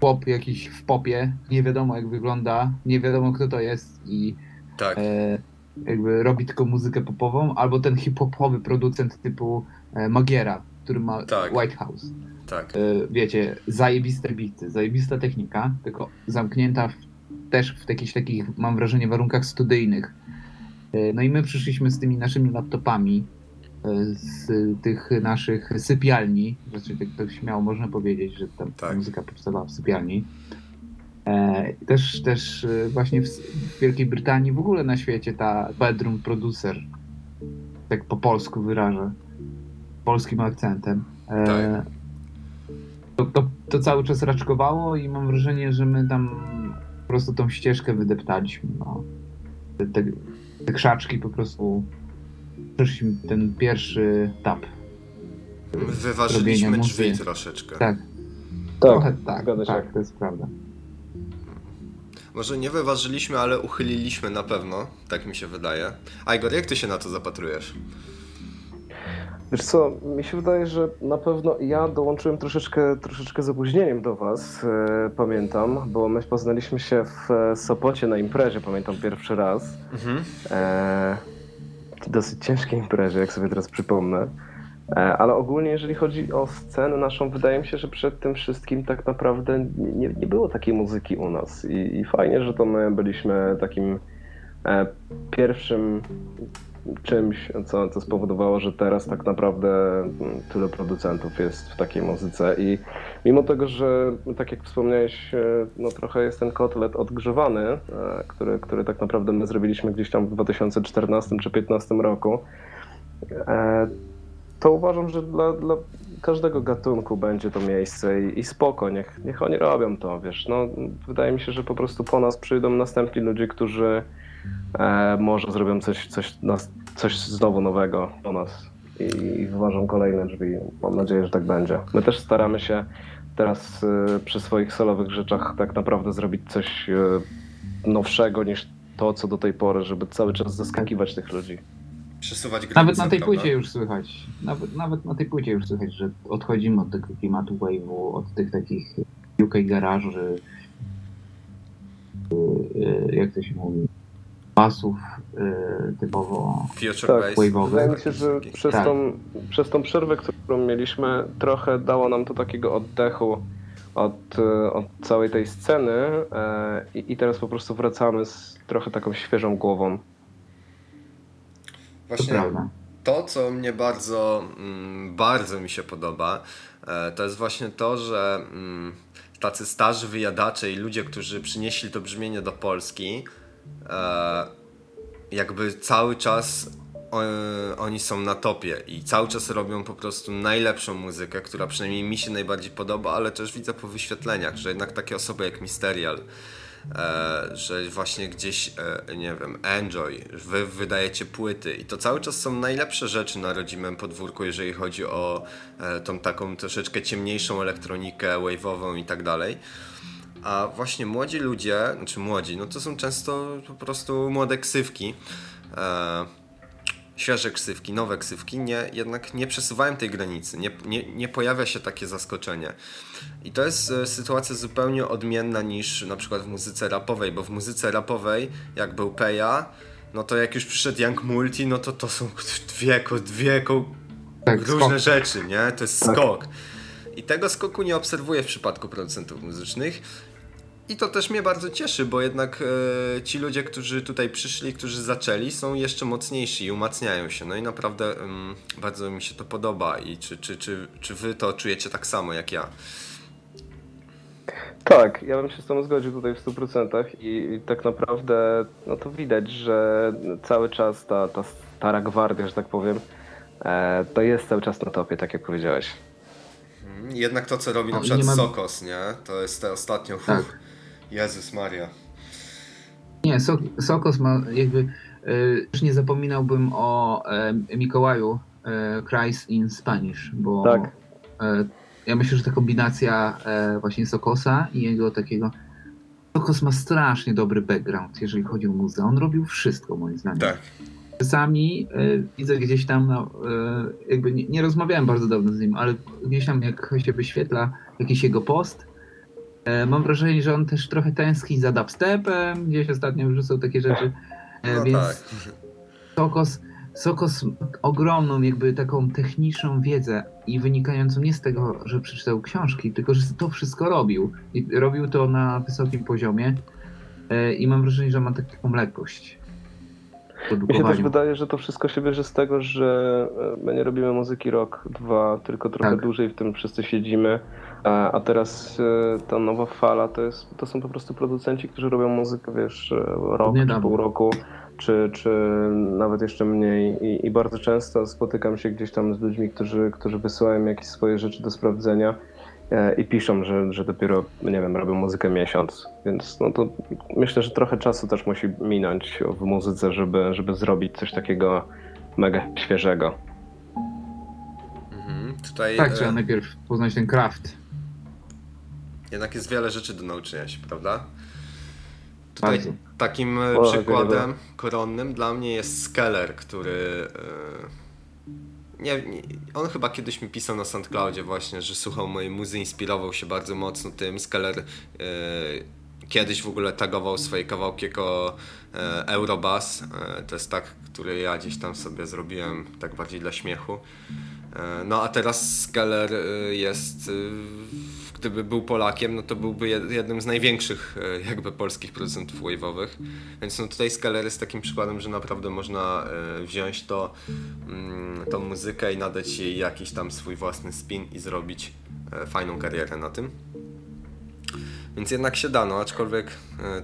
Speaker 2: pop jakiś w popie, nie wiadomo jak wygląda, nie wiadomo kto to jest i
Speaker 1: tak,
Speaker 2: e, jakby robi tylko muzykę popową, albo ten hip-hopowy producent typu e, Magiera, który ma
Speaker 1: Tak.
Speaker 2: White House.
Speaker 1: tak.
Speaker 2: E, wiecie, zajebiste bity, zajebista technika, tylko zamknięta w, też w jakichś takich, mam wrażenie, warunkach studyjnych. E, No i my przyszliśmy z tymi naszymi laptopami e, z tych naszych sypialni, znaczy tak to śmiało można powiedzieć, że ta
Speaker 1: Tak.
Speaker 2: muzyka powstawała w sypialni. E, Też, też e, właśnie w, w Wielkiej Brytanii, w ogóle na świecie ta bedroom producer, tak po polsku wyrażę, polskim akcentem. E,
Speaker 1: Tak.
Speaker 2: to, to, to cały czas raczkowało i mam wrażenie, że my tam po prostu tą ścieżkę wydeptaliśmy. No. Te, te, te krzaczki po prostu przeszliśmy ten pierwszy etap.
Speaker 1: Wyważyliśmy
Speaker 2: robienia
Speaker 1: drzwi troszeczkę.
Speaker 2: Tak,
Speaker 3: Tak,
Speaker 2: trochę tak,
Speaker 3: zgadza się.
Speaker 2: tak, to jest prawda.
Speaker 1: Może nie wyważyliśmy, ale uchyliliśmy na pewno, tak mi się wydaje. A Igor, jak ty się na to zapatrujesz?
Speaker 3: Wiesz co, mi się wydaje, że na pewno ja dołączyłem troszeczkę, troszeczkę z opóźnieniem do was, e, pamiętam, bo my poznaliśmy się w e, Sopocie na imprezie, pamiętam pierwszy raz.
Speaker 1: Mhm.
Speaker 3: E, dosyć ciężkiej imprezie, jak sobie teraz przypomnę. E, ale ogólnie, jeżeli chodzi o scenę naszą, wydaje mi się, że przed tym wszystkim tak naprawdę nie, nie było takiej muzyki u nas. I, I fajnie, że to my byliśmy takim e, pierwszym czymś, co, co spowodowało, że teraz tak naprawdę mm, tyle producentów jest w takiej muzyce. I mimo tego, że tak jak wspomniałeś, e, no trochę jest ten kotlet odgrzewany, e, który, który tak naprawdę my zrobiliśmy gdzieś tam w 2014 czy 2015 roku, e, to uważam, że dla, dla każdego gatunku będzie to miejsce i, i spoko, niech, niech oni robią to, wiesz. No, wydaje mi się, że po prostu po nas przyjdą następni ludzie, którzy e, może zrobią coś, coś, nas, coś znowu nowego po nas i, i wyważą kolejne drzwi. Mam nadzieję, że tak będzie. My też staramy się teraz e, przy swoich solowych rzeczach tak naprawdę zrobić coś e, nowszego niż to, co do tej pory, żeby cały czas zaskakiwać tych ludzi.
Speaker 1: Przesuwać granice,
Speaker 2: Nawet na tej
Speaker 1: prawda?
Speaker 2: płycie już słychać, nawet, nawet na tej płycie już słychać, że odchodzimy od tego klimatu wave'u, od tych takich UK garaży, y, jak to się mówi, basów y, typowo
Speaker 1: Future
Speaker 3: Tak,
Speaker 1: Bass.
Speaker 2: wave'owy.
Speaker 3: Wydaje mi się, że przez,
Speaker 2: Tak.
Speaker 3: tą, przez tą przerwę, którą mieliśmy, trochę dało nam to takiego oddechu od, e, od całej tej sceny e, i, teraz po prostu wracamy z trochę taką świeżą głową.
Speaker 2: to
Speaker 1: Właśnie
Speaker 2: prawda.
Speaker 1: to, co mnie bardzo, mm, bardzo mi się podoba, e, to jest właśnie to, że mm, tacy starzy wyjadacze i ludzie, którzy przynieśli to brzmienie do Polski, jakby cały czas oni są na topie i cały czas robią po prostu najlepszą muzykę, która przynajmniej mi się najbardziej podoba, ale też widzę po wyświetleniach, że jednak takie osoby jak Mysterial, e, że właśnie gdzieś, e, nie wiem, Enjoy, wy wydajecie płyty i to cały czas są najlepsze rzeczy na rodzimym podwórku, jeżeli chodzi o e, tą taką troszeczkę ciemniejszą elektronikę, wave'ową i tak dalej. A właśnie młodzi ludzie, znaczy młodzi, no to są często po prostu młode ksywki, e, świeże ksywki, nowe ksywki, nie, jednak nie przesuwają tej granicy, nie, nie, nie pojawia się takie zaskoczenie. I to jest e, sytuacja zupełnie odmienna niż na przykład w muzyce rapowej, bo w muzyce rapowej, jak był Peja, no to jak już przyszedł Young Multi, no to to są dwie, dwie
Speaker 2: Tak,
Speaker 1: różne
Speaker 2: skok.
Speaker 1: rzeczy, nie? To jest
Speaker 3: Tak.
Speaker 1: skok. I tego skoku nie obserwuję w przypadku producentów muzycznych. I to też mnie bardzo cieszy, bo jednak e, ci ludzie, którzy tutaj przyszli, którzy zaczęli, są jeszcze mocniejsi i umacniają się. No i naprawdę em, bardzo mi się to podoba. I czy, czy, czy, czy wy to czujecie tak samo jak ja?
Speaker 3: Tak, ja bym się z tą zgodził tutaj w 100% i, i tak naprawdę no to widać, że cały czas ta, ta stara gwardia, że tak powiem, e, to jest cały czas na topie, tak jak powiedziałeś.
Speaker 1: Mm, Jednak to, co robi na
Speaker 2: No
Speaker 1: przykład
Speaker 2: nie mam-
Speaker 1: Sokos, nie? To jest te ostatnio.
Speaker 2: Tak.
Speaker 1: Jezus Maria.
Speaker 2: Nie, Sok Sokos ma jakby. y, Też nie zapominałbym o e, Mikołaju e, Christ in Spanish, bo
Speaker 3: Tak.
Speaker 2: e, ja myślę, że ta kombinacja e, właśnie Sokosa i jego takiego. Sokos ma strasznie dobry background, jeżeli chodzi o muzykę. On robił wszystko, moim zdaniem.
Speaker 1: Tak.
Speaker 2: Czasami e, widzę gdzieś tam, no, e, jakby nie, nie rozmawiałem bardzo dawno z nim, ale gdzieś tam jak się wyświetla jakiś jego post, e, mam wrażenie, że on też trochę tęskni za dubstepem, gdzieś ostatnio wrzucał takie rzeczy, e,
Speaker 1: No
Speaker 2: więc
Speaker 1: tak.
Speaker 2: Sokos, Sokos ma ogromną jakby taką techniczną wiedzę i wynikającą nie z tego, że przeczytał książki, tylko że to wszystko robił i robił to na wysokim poziomie e, i mam wrażenie, że ma taką lekkość
Speaker 3: Mi się też wydaje, że to wszystko się bierze z tego, że e, my nie robimy muzyki rok, dwa, tylko trochę
Speaker 2: Tak.
Speaker 3: dłużej w tym wszyscy siedzimy, a, teraz e, ta nowa fala to, jest, to są po prostu producenci, którzy robią muzykę, wiesz, e, rok czy pół roku, czy, czy nawet jeszcze mniej I, i bardzo często spotykam się gdzieś tam z ludźmi, którzy, którzy wysyłają jakieś swoje rzeczy do sprawdzenia e, i piszą, że, że dopiero, nie wiem, robią muzykę miesiąc, więc no to myślę, że trochę czasu też musi minąć w muzyce, żeby, żeby zrobić coś takiego mega świeżego.
Speaker 1: Mhm. Tutaj
Speaker 2: Tak,
Speaker 1: e,
Speaker 2: trzeba najpierw poznać ten craft.
Speaker 1: Jednak jest wiele rzeczy do nauczenia się, prawda? Tutaj
Speaker 2: Bardzo.
Speaker 1: takim e,
Speaker 3: O,
Speaker 1: przykładem koronnym dla mnie jest Skeller, który. e, Nie, nie, on chyba kiedyś mi pisał na SoundCloudzie właśnie, że słuchał mojej muzy, inspirował się bardzo mocno tym. Skeller e, kiedyś w ogóle tagował swoje kawałki jako e, Eurobass. E, to jest tak, który ja gdzieś tam sobie zrobiłem, tak bardziej dla śmiechu. No a teraz Skeller jest, gdyby był Polakiem, no to byłby jed- jednym z największych e, jakby polskich producentów wave'owych. Więc no tutaj Skeller jest takim przykładem, że naprawdę można e, wziąć to, mm, tą muzykę i nadać jej jakiś tam swój własny spin i zrobić e, fajną karierę na tym. Więc jednak się da, no aczkolwiek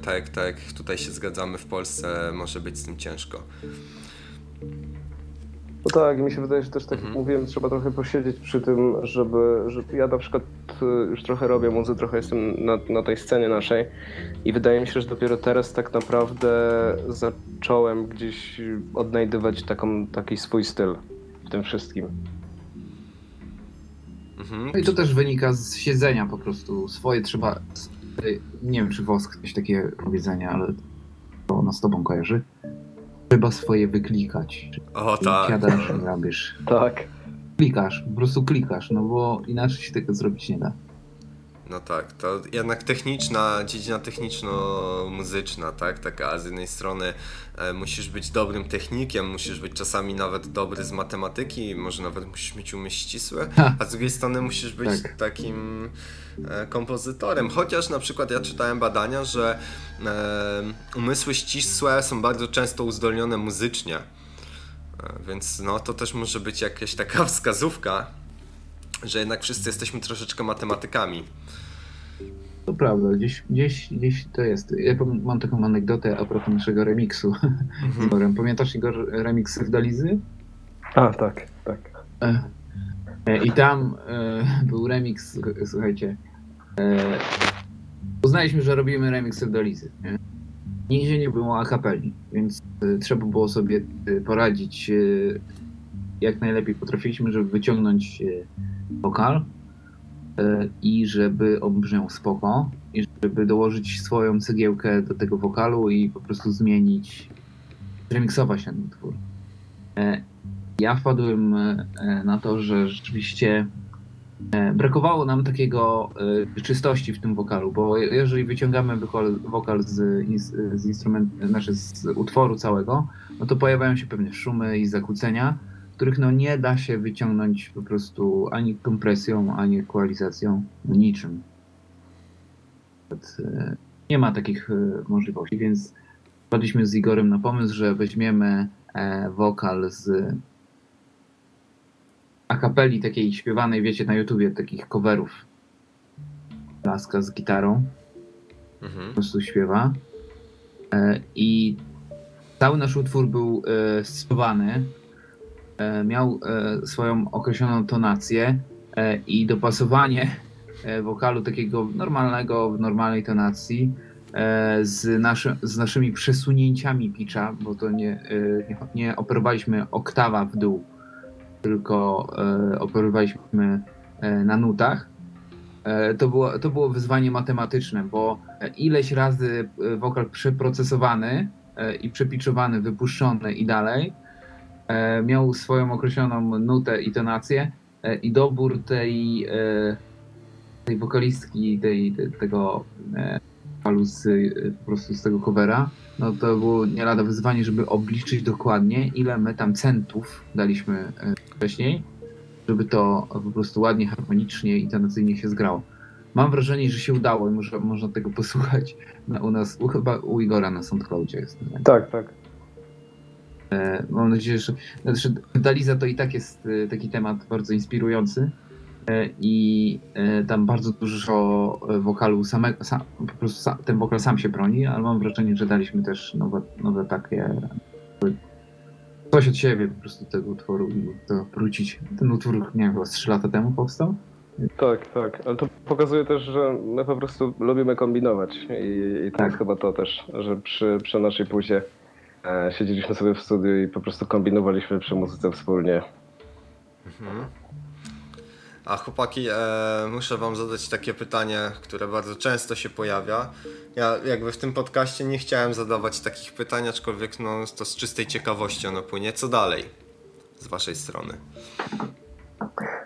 Speaker 1: tak, tak tutaj się zgadzamy w Polsce może być z tym ciężko.
Speaker 3: No tak, i mi się wydaje, że też tak jak
Speaker 1: Mhm.
Speaker 3: mówiłem, trzeba trochę posiedzieć przy tym, żeby, żeby ja na przykład y, już trochę robię muzy, trochę jestem na, na tej scenie naszej i wydaje mi się, że dopiero teraz tak naprawdę zacząłem gdzieś odnajdywać taką, taki swój styl w tym wszystkim.
Speaker 1: Mhm.
Speaker 2: No i to też wynika z siedzenia po prostu. Swoje trzeba. Nie wiem, czy wosk coś takie powiedzenie, ale to ona z tobą kojarzy. Trzeba swoje wyklikać.
Speaker 1: O tak.
Speaker 2: Siadasz i robisz.
Speaker 3: Tak.
Speaker 2: Klikasz, po prostu klikasz, no bo inaczej się tego zrobić nie da.
Speaker 1: No tak, to jednak techniczna, dziedzina techniczno-muzyczna, tak? Taka, a z jednej strony e, musisz być dobrym technikiem, musisz być czasami nawet dobry z matematyki, może nawet musisz mieć umysł ścisły, a z drugiej strony musisz być
Speaker 2: Tak.
Speaker 1: takim e, kompozytorem. Chociaż na przykład ja czytałem badania, że e, umysły ścisłe są bardzo często uzdolnione muzycznie. E, Więc no to też może być jakaś taka wskazówka, że jednak wszyscy jesteśmy troszeczkę matematykami.
Speaker 2: To prawda, gdzieś, gdzieś, gdzieś to jest. Ja mam taką anegdotę a propos naszego remiksu. z Igorem. Pamiętasz Igor remix Serdalizy?
Speaker 3: A, tak, tak.
Speaker 2: E, e, I tam e, był remix, słuchajcie. E, uznaliśmy, że robimy remix Serdalizy. Nie? Nigdzie nie było akapeli, więc e, trzeba było sobie poradzić jak najlepiej potrafiliśmy, żeby wyciągnąć wokal i żeby on brzmiał spoko i żeby dołożyć swoją cegiełkę do tego wokalu i po prostu zmienić, remiksować ten utwór. E, ja wpadłem e, na to, że rzeczywiście e, brakowało nam takiego czystości w tym wokalu, bo jeżeli wyciągamy wokal, z, z instrument, znaczy z utworu całego, no to pojawiają się pewne szumy i zakłócenia, których no nie da się wyciągnąć po prostu ani kompresją, ani ekwalizacją, no niczym. E, Nie ma takich e, możliwości, więc wpadliśmy z Igorem na pomysł, że weźmiemy e, wokal z akapeli takiej śpiewanej, wiecie, na YouTubie, takich coverów. Laska z gitarą
Speaker 1: Mhm.
Speaker 2: po prostu śpiewa. I cały nasz utwór był spowany. E, miał e, swoją określoną tonację e, i dopasowanie wokalu takiego normalnego, w normalnej tonacji z, naszy, z naszymi przesunięciami pitcha, bo to nie, nie, nie operowaliśmy oktawa w dół, tylko operowaliśmy na nutach. To było, to było wyzwanie matematyczne, bo ileś razy wokal przeprocesowany i przepiczowany, wypuszczony i dalej miał swoją określoną nutę i tonację e, i dobór tej, e, tej wokalistki, tej, te, tego e, wokalu z, e, po prostu z tego covera, no to było nie lada wyzwanie, żeby obliczyć dokładnie, ile my tam centów daliśmy e, wcześniej, żeby to po prostu ładnie, harmonicznie i tonacyjnie się zgrało. Mam wrażenie, że się udało i może, można tego posłuchać u nas, u, chyba u Igora na SoundCloudzie jest.
Speaker 3: Tak, tak.
Speaker 2: E, Mam nadzieję, że znaczy, Daliza to i tak jest e, taki temat bardzo inspirujący e, i tam bardzo dużo wokalu samego, sam, po prostu sa, ten wokal sam się broni, ale mam wrażenie, że daliśmy też nowe, nowe takie coś od siebie po prostu tego utworu i to wrócić. Ten utwór, nie wiem, chyba z 3 lata temu powstał?
Speaker 3: Tak, tak, ale to pokazuje też, że my po prostu lubimy kombinować i, i to
Speaker 2: Tak.
Speaker 3: jest chyba to też, że przy, przy naszej płycie siedzieliśmy sobie w studiu i po prostu kombinowaliśmy przy muzyce wspólnie.
Speaker 1: Mhm. A chłopaki, e, muszę wam zadać takie pytanie, które bardzo często się pojawia. Ja jakby w tym podcaście nie chciałem zadawać takich pytań, aczkolwiek no, to z czystej ciekawości ono płynie. Co dalej z waszej strony?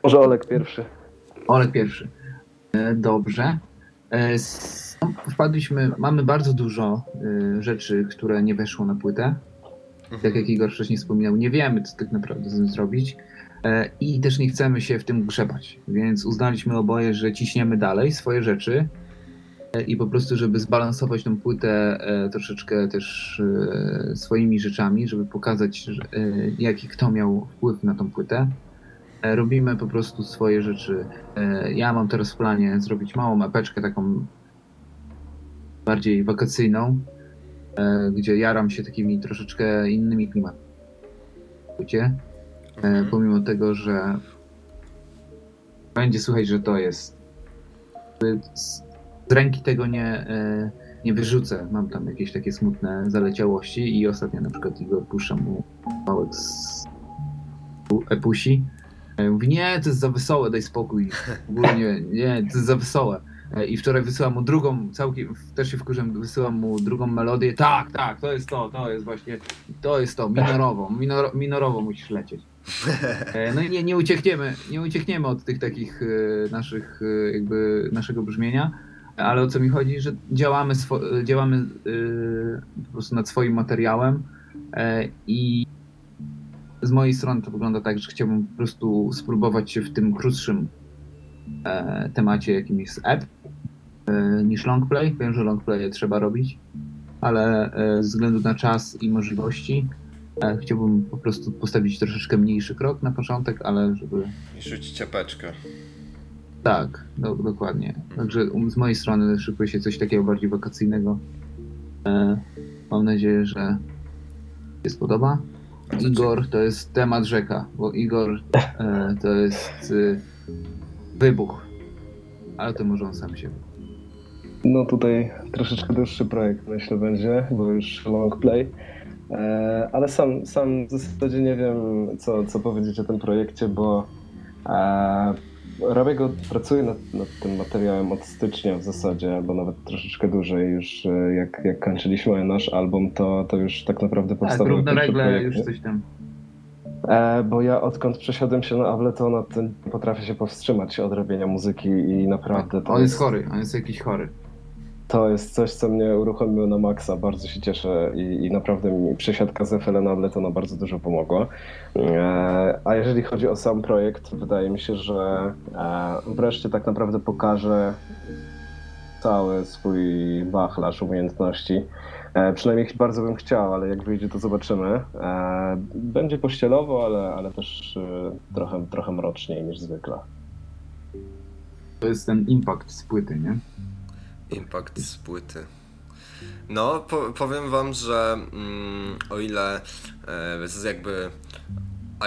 Speaker 3: Może Olek pierwszy.
Speaker 2: Olek pierwszy. E, Dobrze. E, s- Wpadliśmy, mamy bardzo dużo e, rzeczy, które nie weszło na płytę. Tak jak Igor wcześniej wspominał, nie wiemy, co tak naprawdę z tym zrobić. E, I też nie chcemy się w tym grzebać. Więc uznaliśmy oboje, że ciśniemy dalej swoje rzeczy. e, I po prostu, żeby zbalansować tą płytę e, troszeczkę też swoimi rzeczami, żeby pokazać, jaki kto miał wpływ na tą płytę. Robimy po prostu swoje rzeczy. Ja mam teraz w planie zrobić małą epeczkę taką bardziej wakacyjną, e, gdzie jaram się takimi troszeczkę innymi klimatami. Wiecie? E,
Speaker 1: Mhm.
Speaker 2: Pomimo tego, że będzie słuchać, że to jest. Z ręki tego nie, e, nie wyrzucę. Mam tam jakieś takie smutne zaleciałości i ostatnio na przykład Igor puszcza mu kawałek z pu- epusi. Mówi, nie, to jest za wesołe, daj spokój. W ogóle nie, nie, to jest za wesołe. E, I wczoraj wysyłam mu drugą, całkiem, też się wkurzem, wysyłam mu drugą melodię. Tak, tak, to jest to, to jest właśnie, to jest to, minorową, minor, minorowo musisz lecieć. E, No i nie, nie uciekniemy, nie uciekniemy od tych takich e, naszych, jakby naszego brzmienia, ale o co mi chodzi, że działamy, swo- działamy po prostu nad swoim materiałem i z mojej strony to wygląda tak, że chciałbym po prostu spróbować się w tym krótszym temacie, jakim jest app, niż longplay. Wiem, że longplaye trzeba robić, ale e, ze względu na czas i możliwości e, chciałbym po prostu postawić troszeczkę mniejszy krok na początek, ale żeby
Speaker 1: I rzucić ciapeczkę.
Speaker 2: Tak, do, dokładnie. Także z mojej strony szykuje się coś takiego bardziej wakacyjnego. E, mam nadzieję, że się spodoba. Igor to jest temat rzeka, bo Igor e, to jest e, wybuch. Ale to może on sam się.
Speaker 3: No tutaj troszeczkę dłuższy projekt myślę będzie, bo już long play. E, ale sam, sam w zasadzie nie wiem, co, co powiedzieć o tym projekcie, bo e, robię go, pracuję nad, nad tym materiałem od stycznia w zasadzie, albo nawet troszeczkę dłużej. Już e, jak, jak kończyliśmy nasz album, to, to już tak naprawdę
Speaker 2: Tak,
Speaker 3: powstały
Speaker 2: równolegle
Speaker 3: pierwsze projekty.
Speaker 2: już coś tam.
Speaker 3: E, bo ja odkąd przesiadłem się na Abletona, to potrafię się powstrzymać od robienia muzyki i naprawdę to
Speaker 2: On jest chory, on jest jakiś chory.
Speaker 3: To jest coś, co mnie uruchomiło na maksa. Bardzo się cieszę i, i naprawdę mi przesiadka z FL na Abletona bardzo dużo pomogła. E, a jeżeli chodzi o sam projekt, wydaje mi się, że e, wreszcie tak naprawdę pokażę cały swój wachlarz umiejętności. E, przynajmniej bardzo bym chciał, ale jak wyjdzie, to zobaczymy. E, będzie pościelowo, ale, ale też e, trochę, trochę mroczniej niż zwykle.
Speaker 2: To jest ten impact z płyty, nie?
Speaker 1: Impact z płyty. No, po, powiem wam, że mm, o ile e, jakby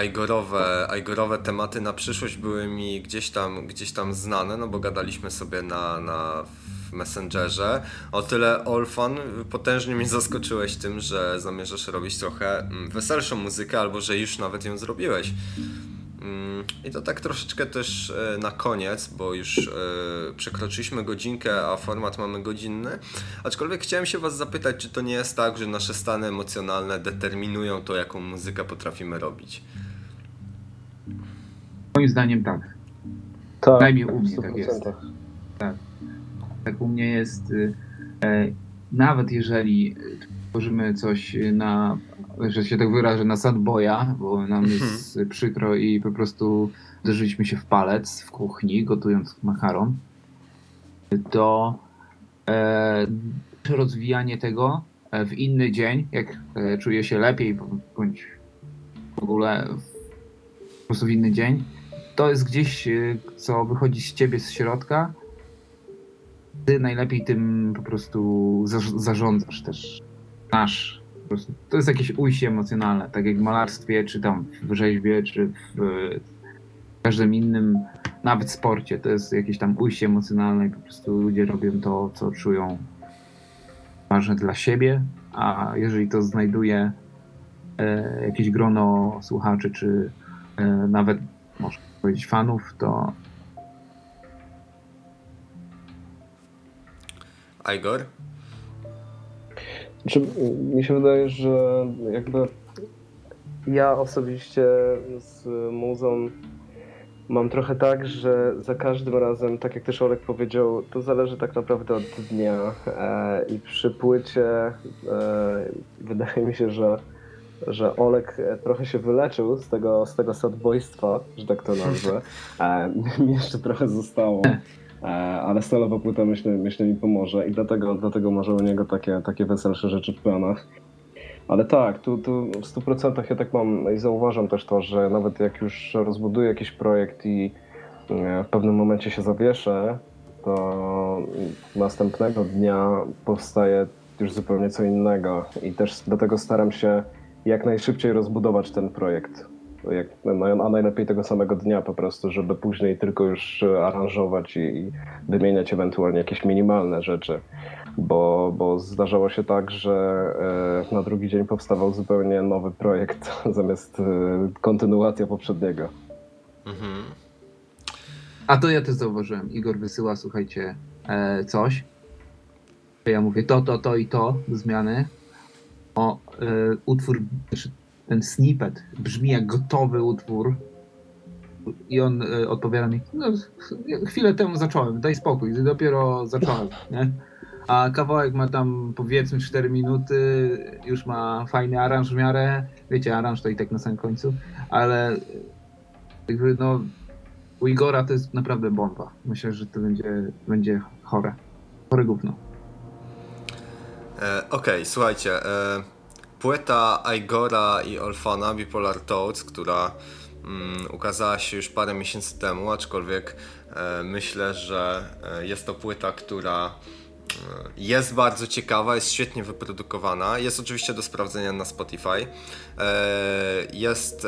Speaker 1: Igorowe, Igorowe tematy na przyszłość były mi gdzieś tam, gdzieś tam znane, no bo gadaliśmy sobie na, na w Messengerze. O tyle Olfan, potężnie mnie zaskoczyłeś tym, że zamierzasz robić trochę mm, weselszą muzykę, albo że już nawet ją zrobiłeś. Mm, I to tak troszeczkę też e, na koniec, bo już e, przekroczyliśmy godzinkę, a format mamy godzinny. Aczkolwiek chciałem się Was zapytać, czy to nie jest tak, że nasze stany emocjonalne determinują to, jaką muzykę potrafimy robić.
Speaker 2: Moim zdaniem tak.
Speaker 3: Tak,
Speaker 2: Przynajmniej u mnie tak jest.
Speaker 3: 100%.
Speaker 2: Tak u mnie jest, y, e, nawet jeżeli tworzymy coś na, że się tak wyrażę, na sadboja, bo nam jest przykro i po prostu uderzyliśmy się w palec w kuchni, gotując makaron, to e, rozwijanie tego e, w inny dzień, jak e, czuję się lepiej, bądź w ogóle w, po prostu w inny dzień, to jest gdzieś, e, co wychodzi z ciebie z środka, ty najlepiej tym po prostu za- zarządzasz też. Nasz. To jest jakieś ujście emocjonalne, tak jak w malarstwie, czy tam w rzeźbie, czy w każdym innym, nawet sporcie. To jest jakieś tam ujście emocjonalne i po prostu ludzie robią to, co czują ważne dla siebie, a jeżeli to znajduje e, jakieś grono słuchaczy, czy e, nawet można powiedzieć fanów, to
Speaker 1: Igor?
Speaker 3: Znaczy, mi się wydaje, że jakby ja osobiście z muzą mam trochę tak, że za każdym razem, tak jak też Olek powiedział, to zależy tak naprawdę od dnia e, i przy płycie e, wydaje mi się, że że Olek trochę się wyleczył z tego, z tego sadbojstwa, że tak to nazwę. E, mi jeszcze trochę zostało. E, ale solowa płyta myślę, myślę mi pomoże i dlatego, dlatego może u niego takie, takie weselsze rzeczy w planach. Ale tak, tu, tu w 100% ja tak mam i zauważam też to, że nawet jak już rozbuduję jakiś projekt i e, w pewnym momencie się zawieszę, to następnego dnia powstaje już zupełnie co innego i też dlatego staram się jak najszybciej rozbudować ten projekt. Jak, no, a najlepiej tego samego dnia po prostu, żeby później tylko już e, aranżować i, i wymieniać ewentualnie jakieś minimalne rzeczy. Bo, bo zdarzało się tak, że e, na drugi dzień powstawał zupełnie nowy projekt zamiast e, kontynuacja poprzedniego.
Speaker 1: Mhm.
Speaker 2: A to ja też zauważyłem. Igor wysyła, słuchajcie, e, coś. Ja mówię to, to, to i to zmiany. O, e, utwór, znaczy ten snippet brzmi jak gotowy utwór. I on e, odpowiada mi, no chwilę temu zacząłem, daj spokój, dopiero zacząłem, nie? A kawałek ma tam powiedzmy 4 minuty, już ma fajny aranż w miarę. Wiecie, aranż to i tak na samym końcu, ale jakby no u Igora to jest naprawdę bomba. Myślę, że to będzie, będzie chore. Chore gówno.
Speaker 1: E, Okej, słuchajcie. E, płyta Igora i Olfana, Bipolar Toads, która mm, ukazała się już parę miesięcy temu, aczkolwiek e, myślę, że e, jest to płyta, która e, jest bardzo ciekawa, jest świetnie wyprodukowana. Jest oczywiście do sprawdzenia na Spotify. E, Jest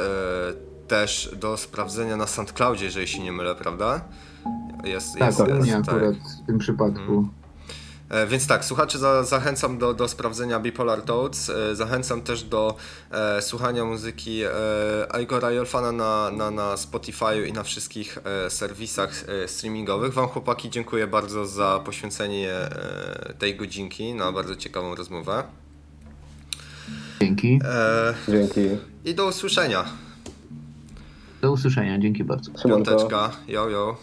Speaker 1: też do sprawdzenia na SoundCloudzie, jeżeli się nie mylę, prawda? Jest,
Speaker 2: Tak,
Speaker 1: jest,
Speaker 2: u
Speaker 1: jest,
Speaker 2: mnie
Speaker 1: tak.
Speaker 2: akurat w tym przypadku.
Speaker 1: E, Więc tak, słuchacze za, zachęcam do, do sprawdzenia Bipolar Toads. E, Zachęcam też do e, słuchania muzyki e, Igora Jolfana na, na, na Spotify i na wszystkich e, serwisach e, streamingowych. Wam chłopaki dziękuję bardzo za poświęcenie e, tej godzinki na bardzo ciekawą rozmowę.
Speaker 2: Dzięki.
Speaker 1: E,
Speaker 3: Dzięki.
Speaker 1: I do usłyszenia.
Speaker 2: Do usłyszenia, dzięki bardzo.
Speaker 1: Piąteczka. Jo, jo.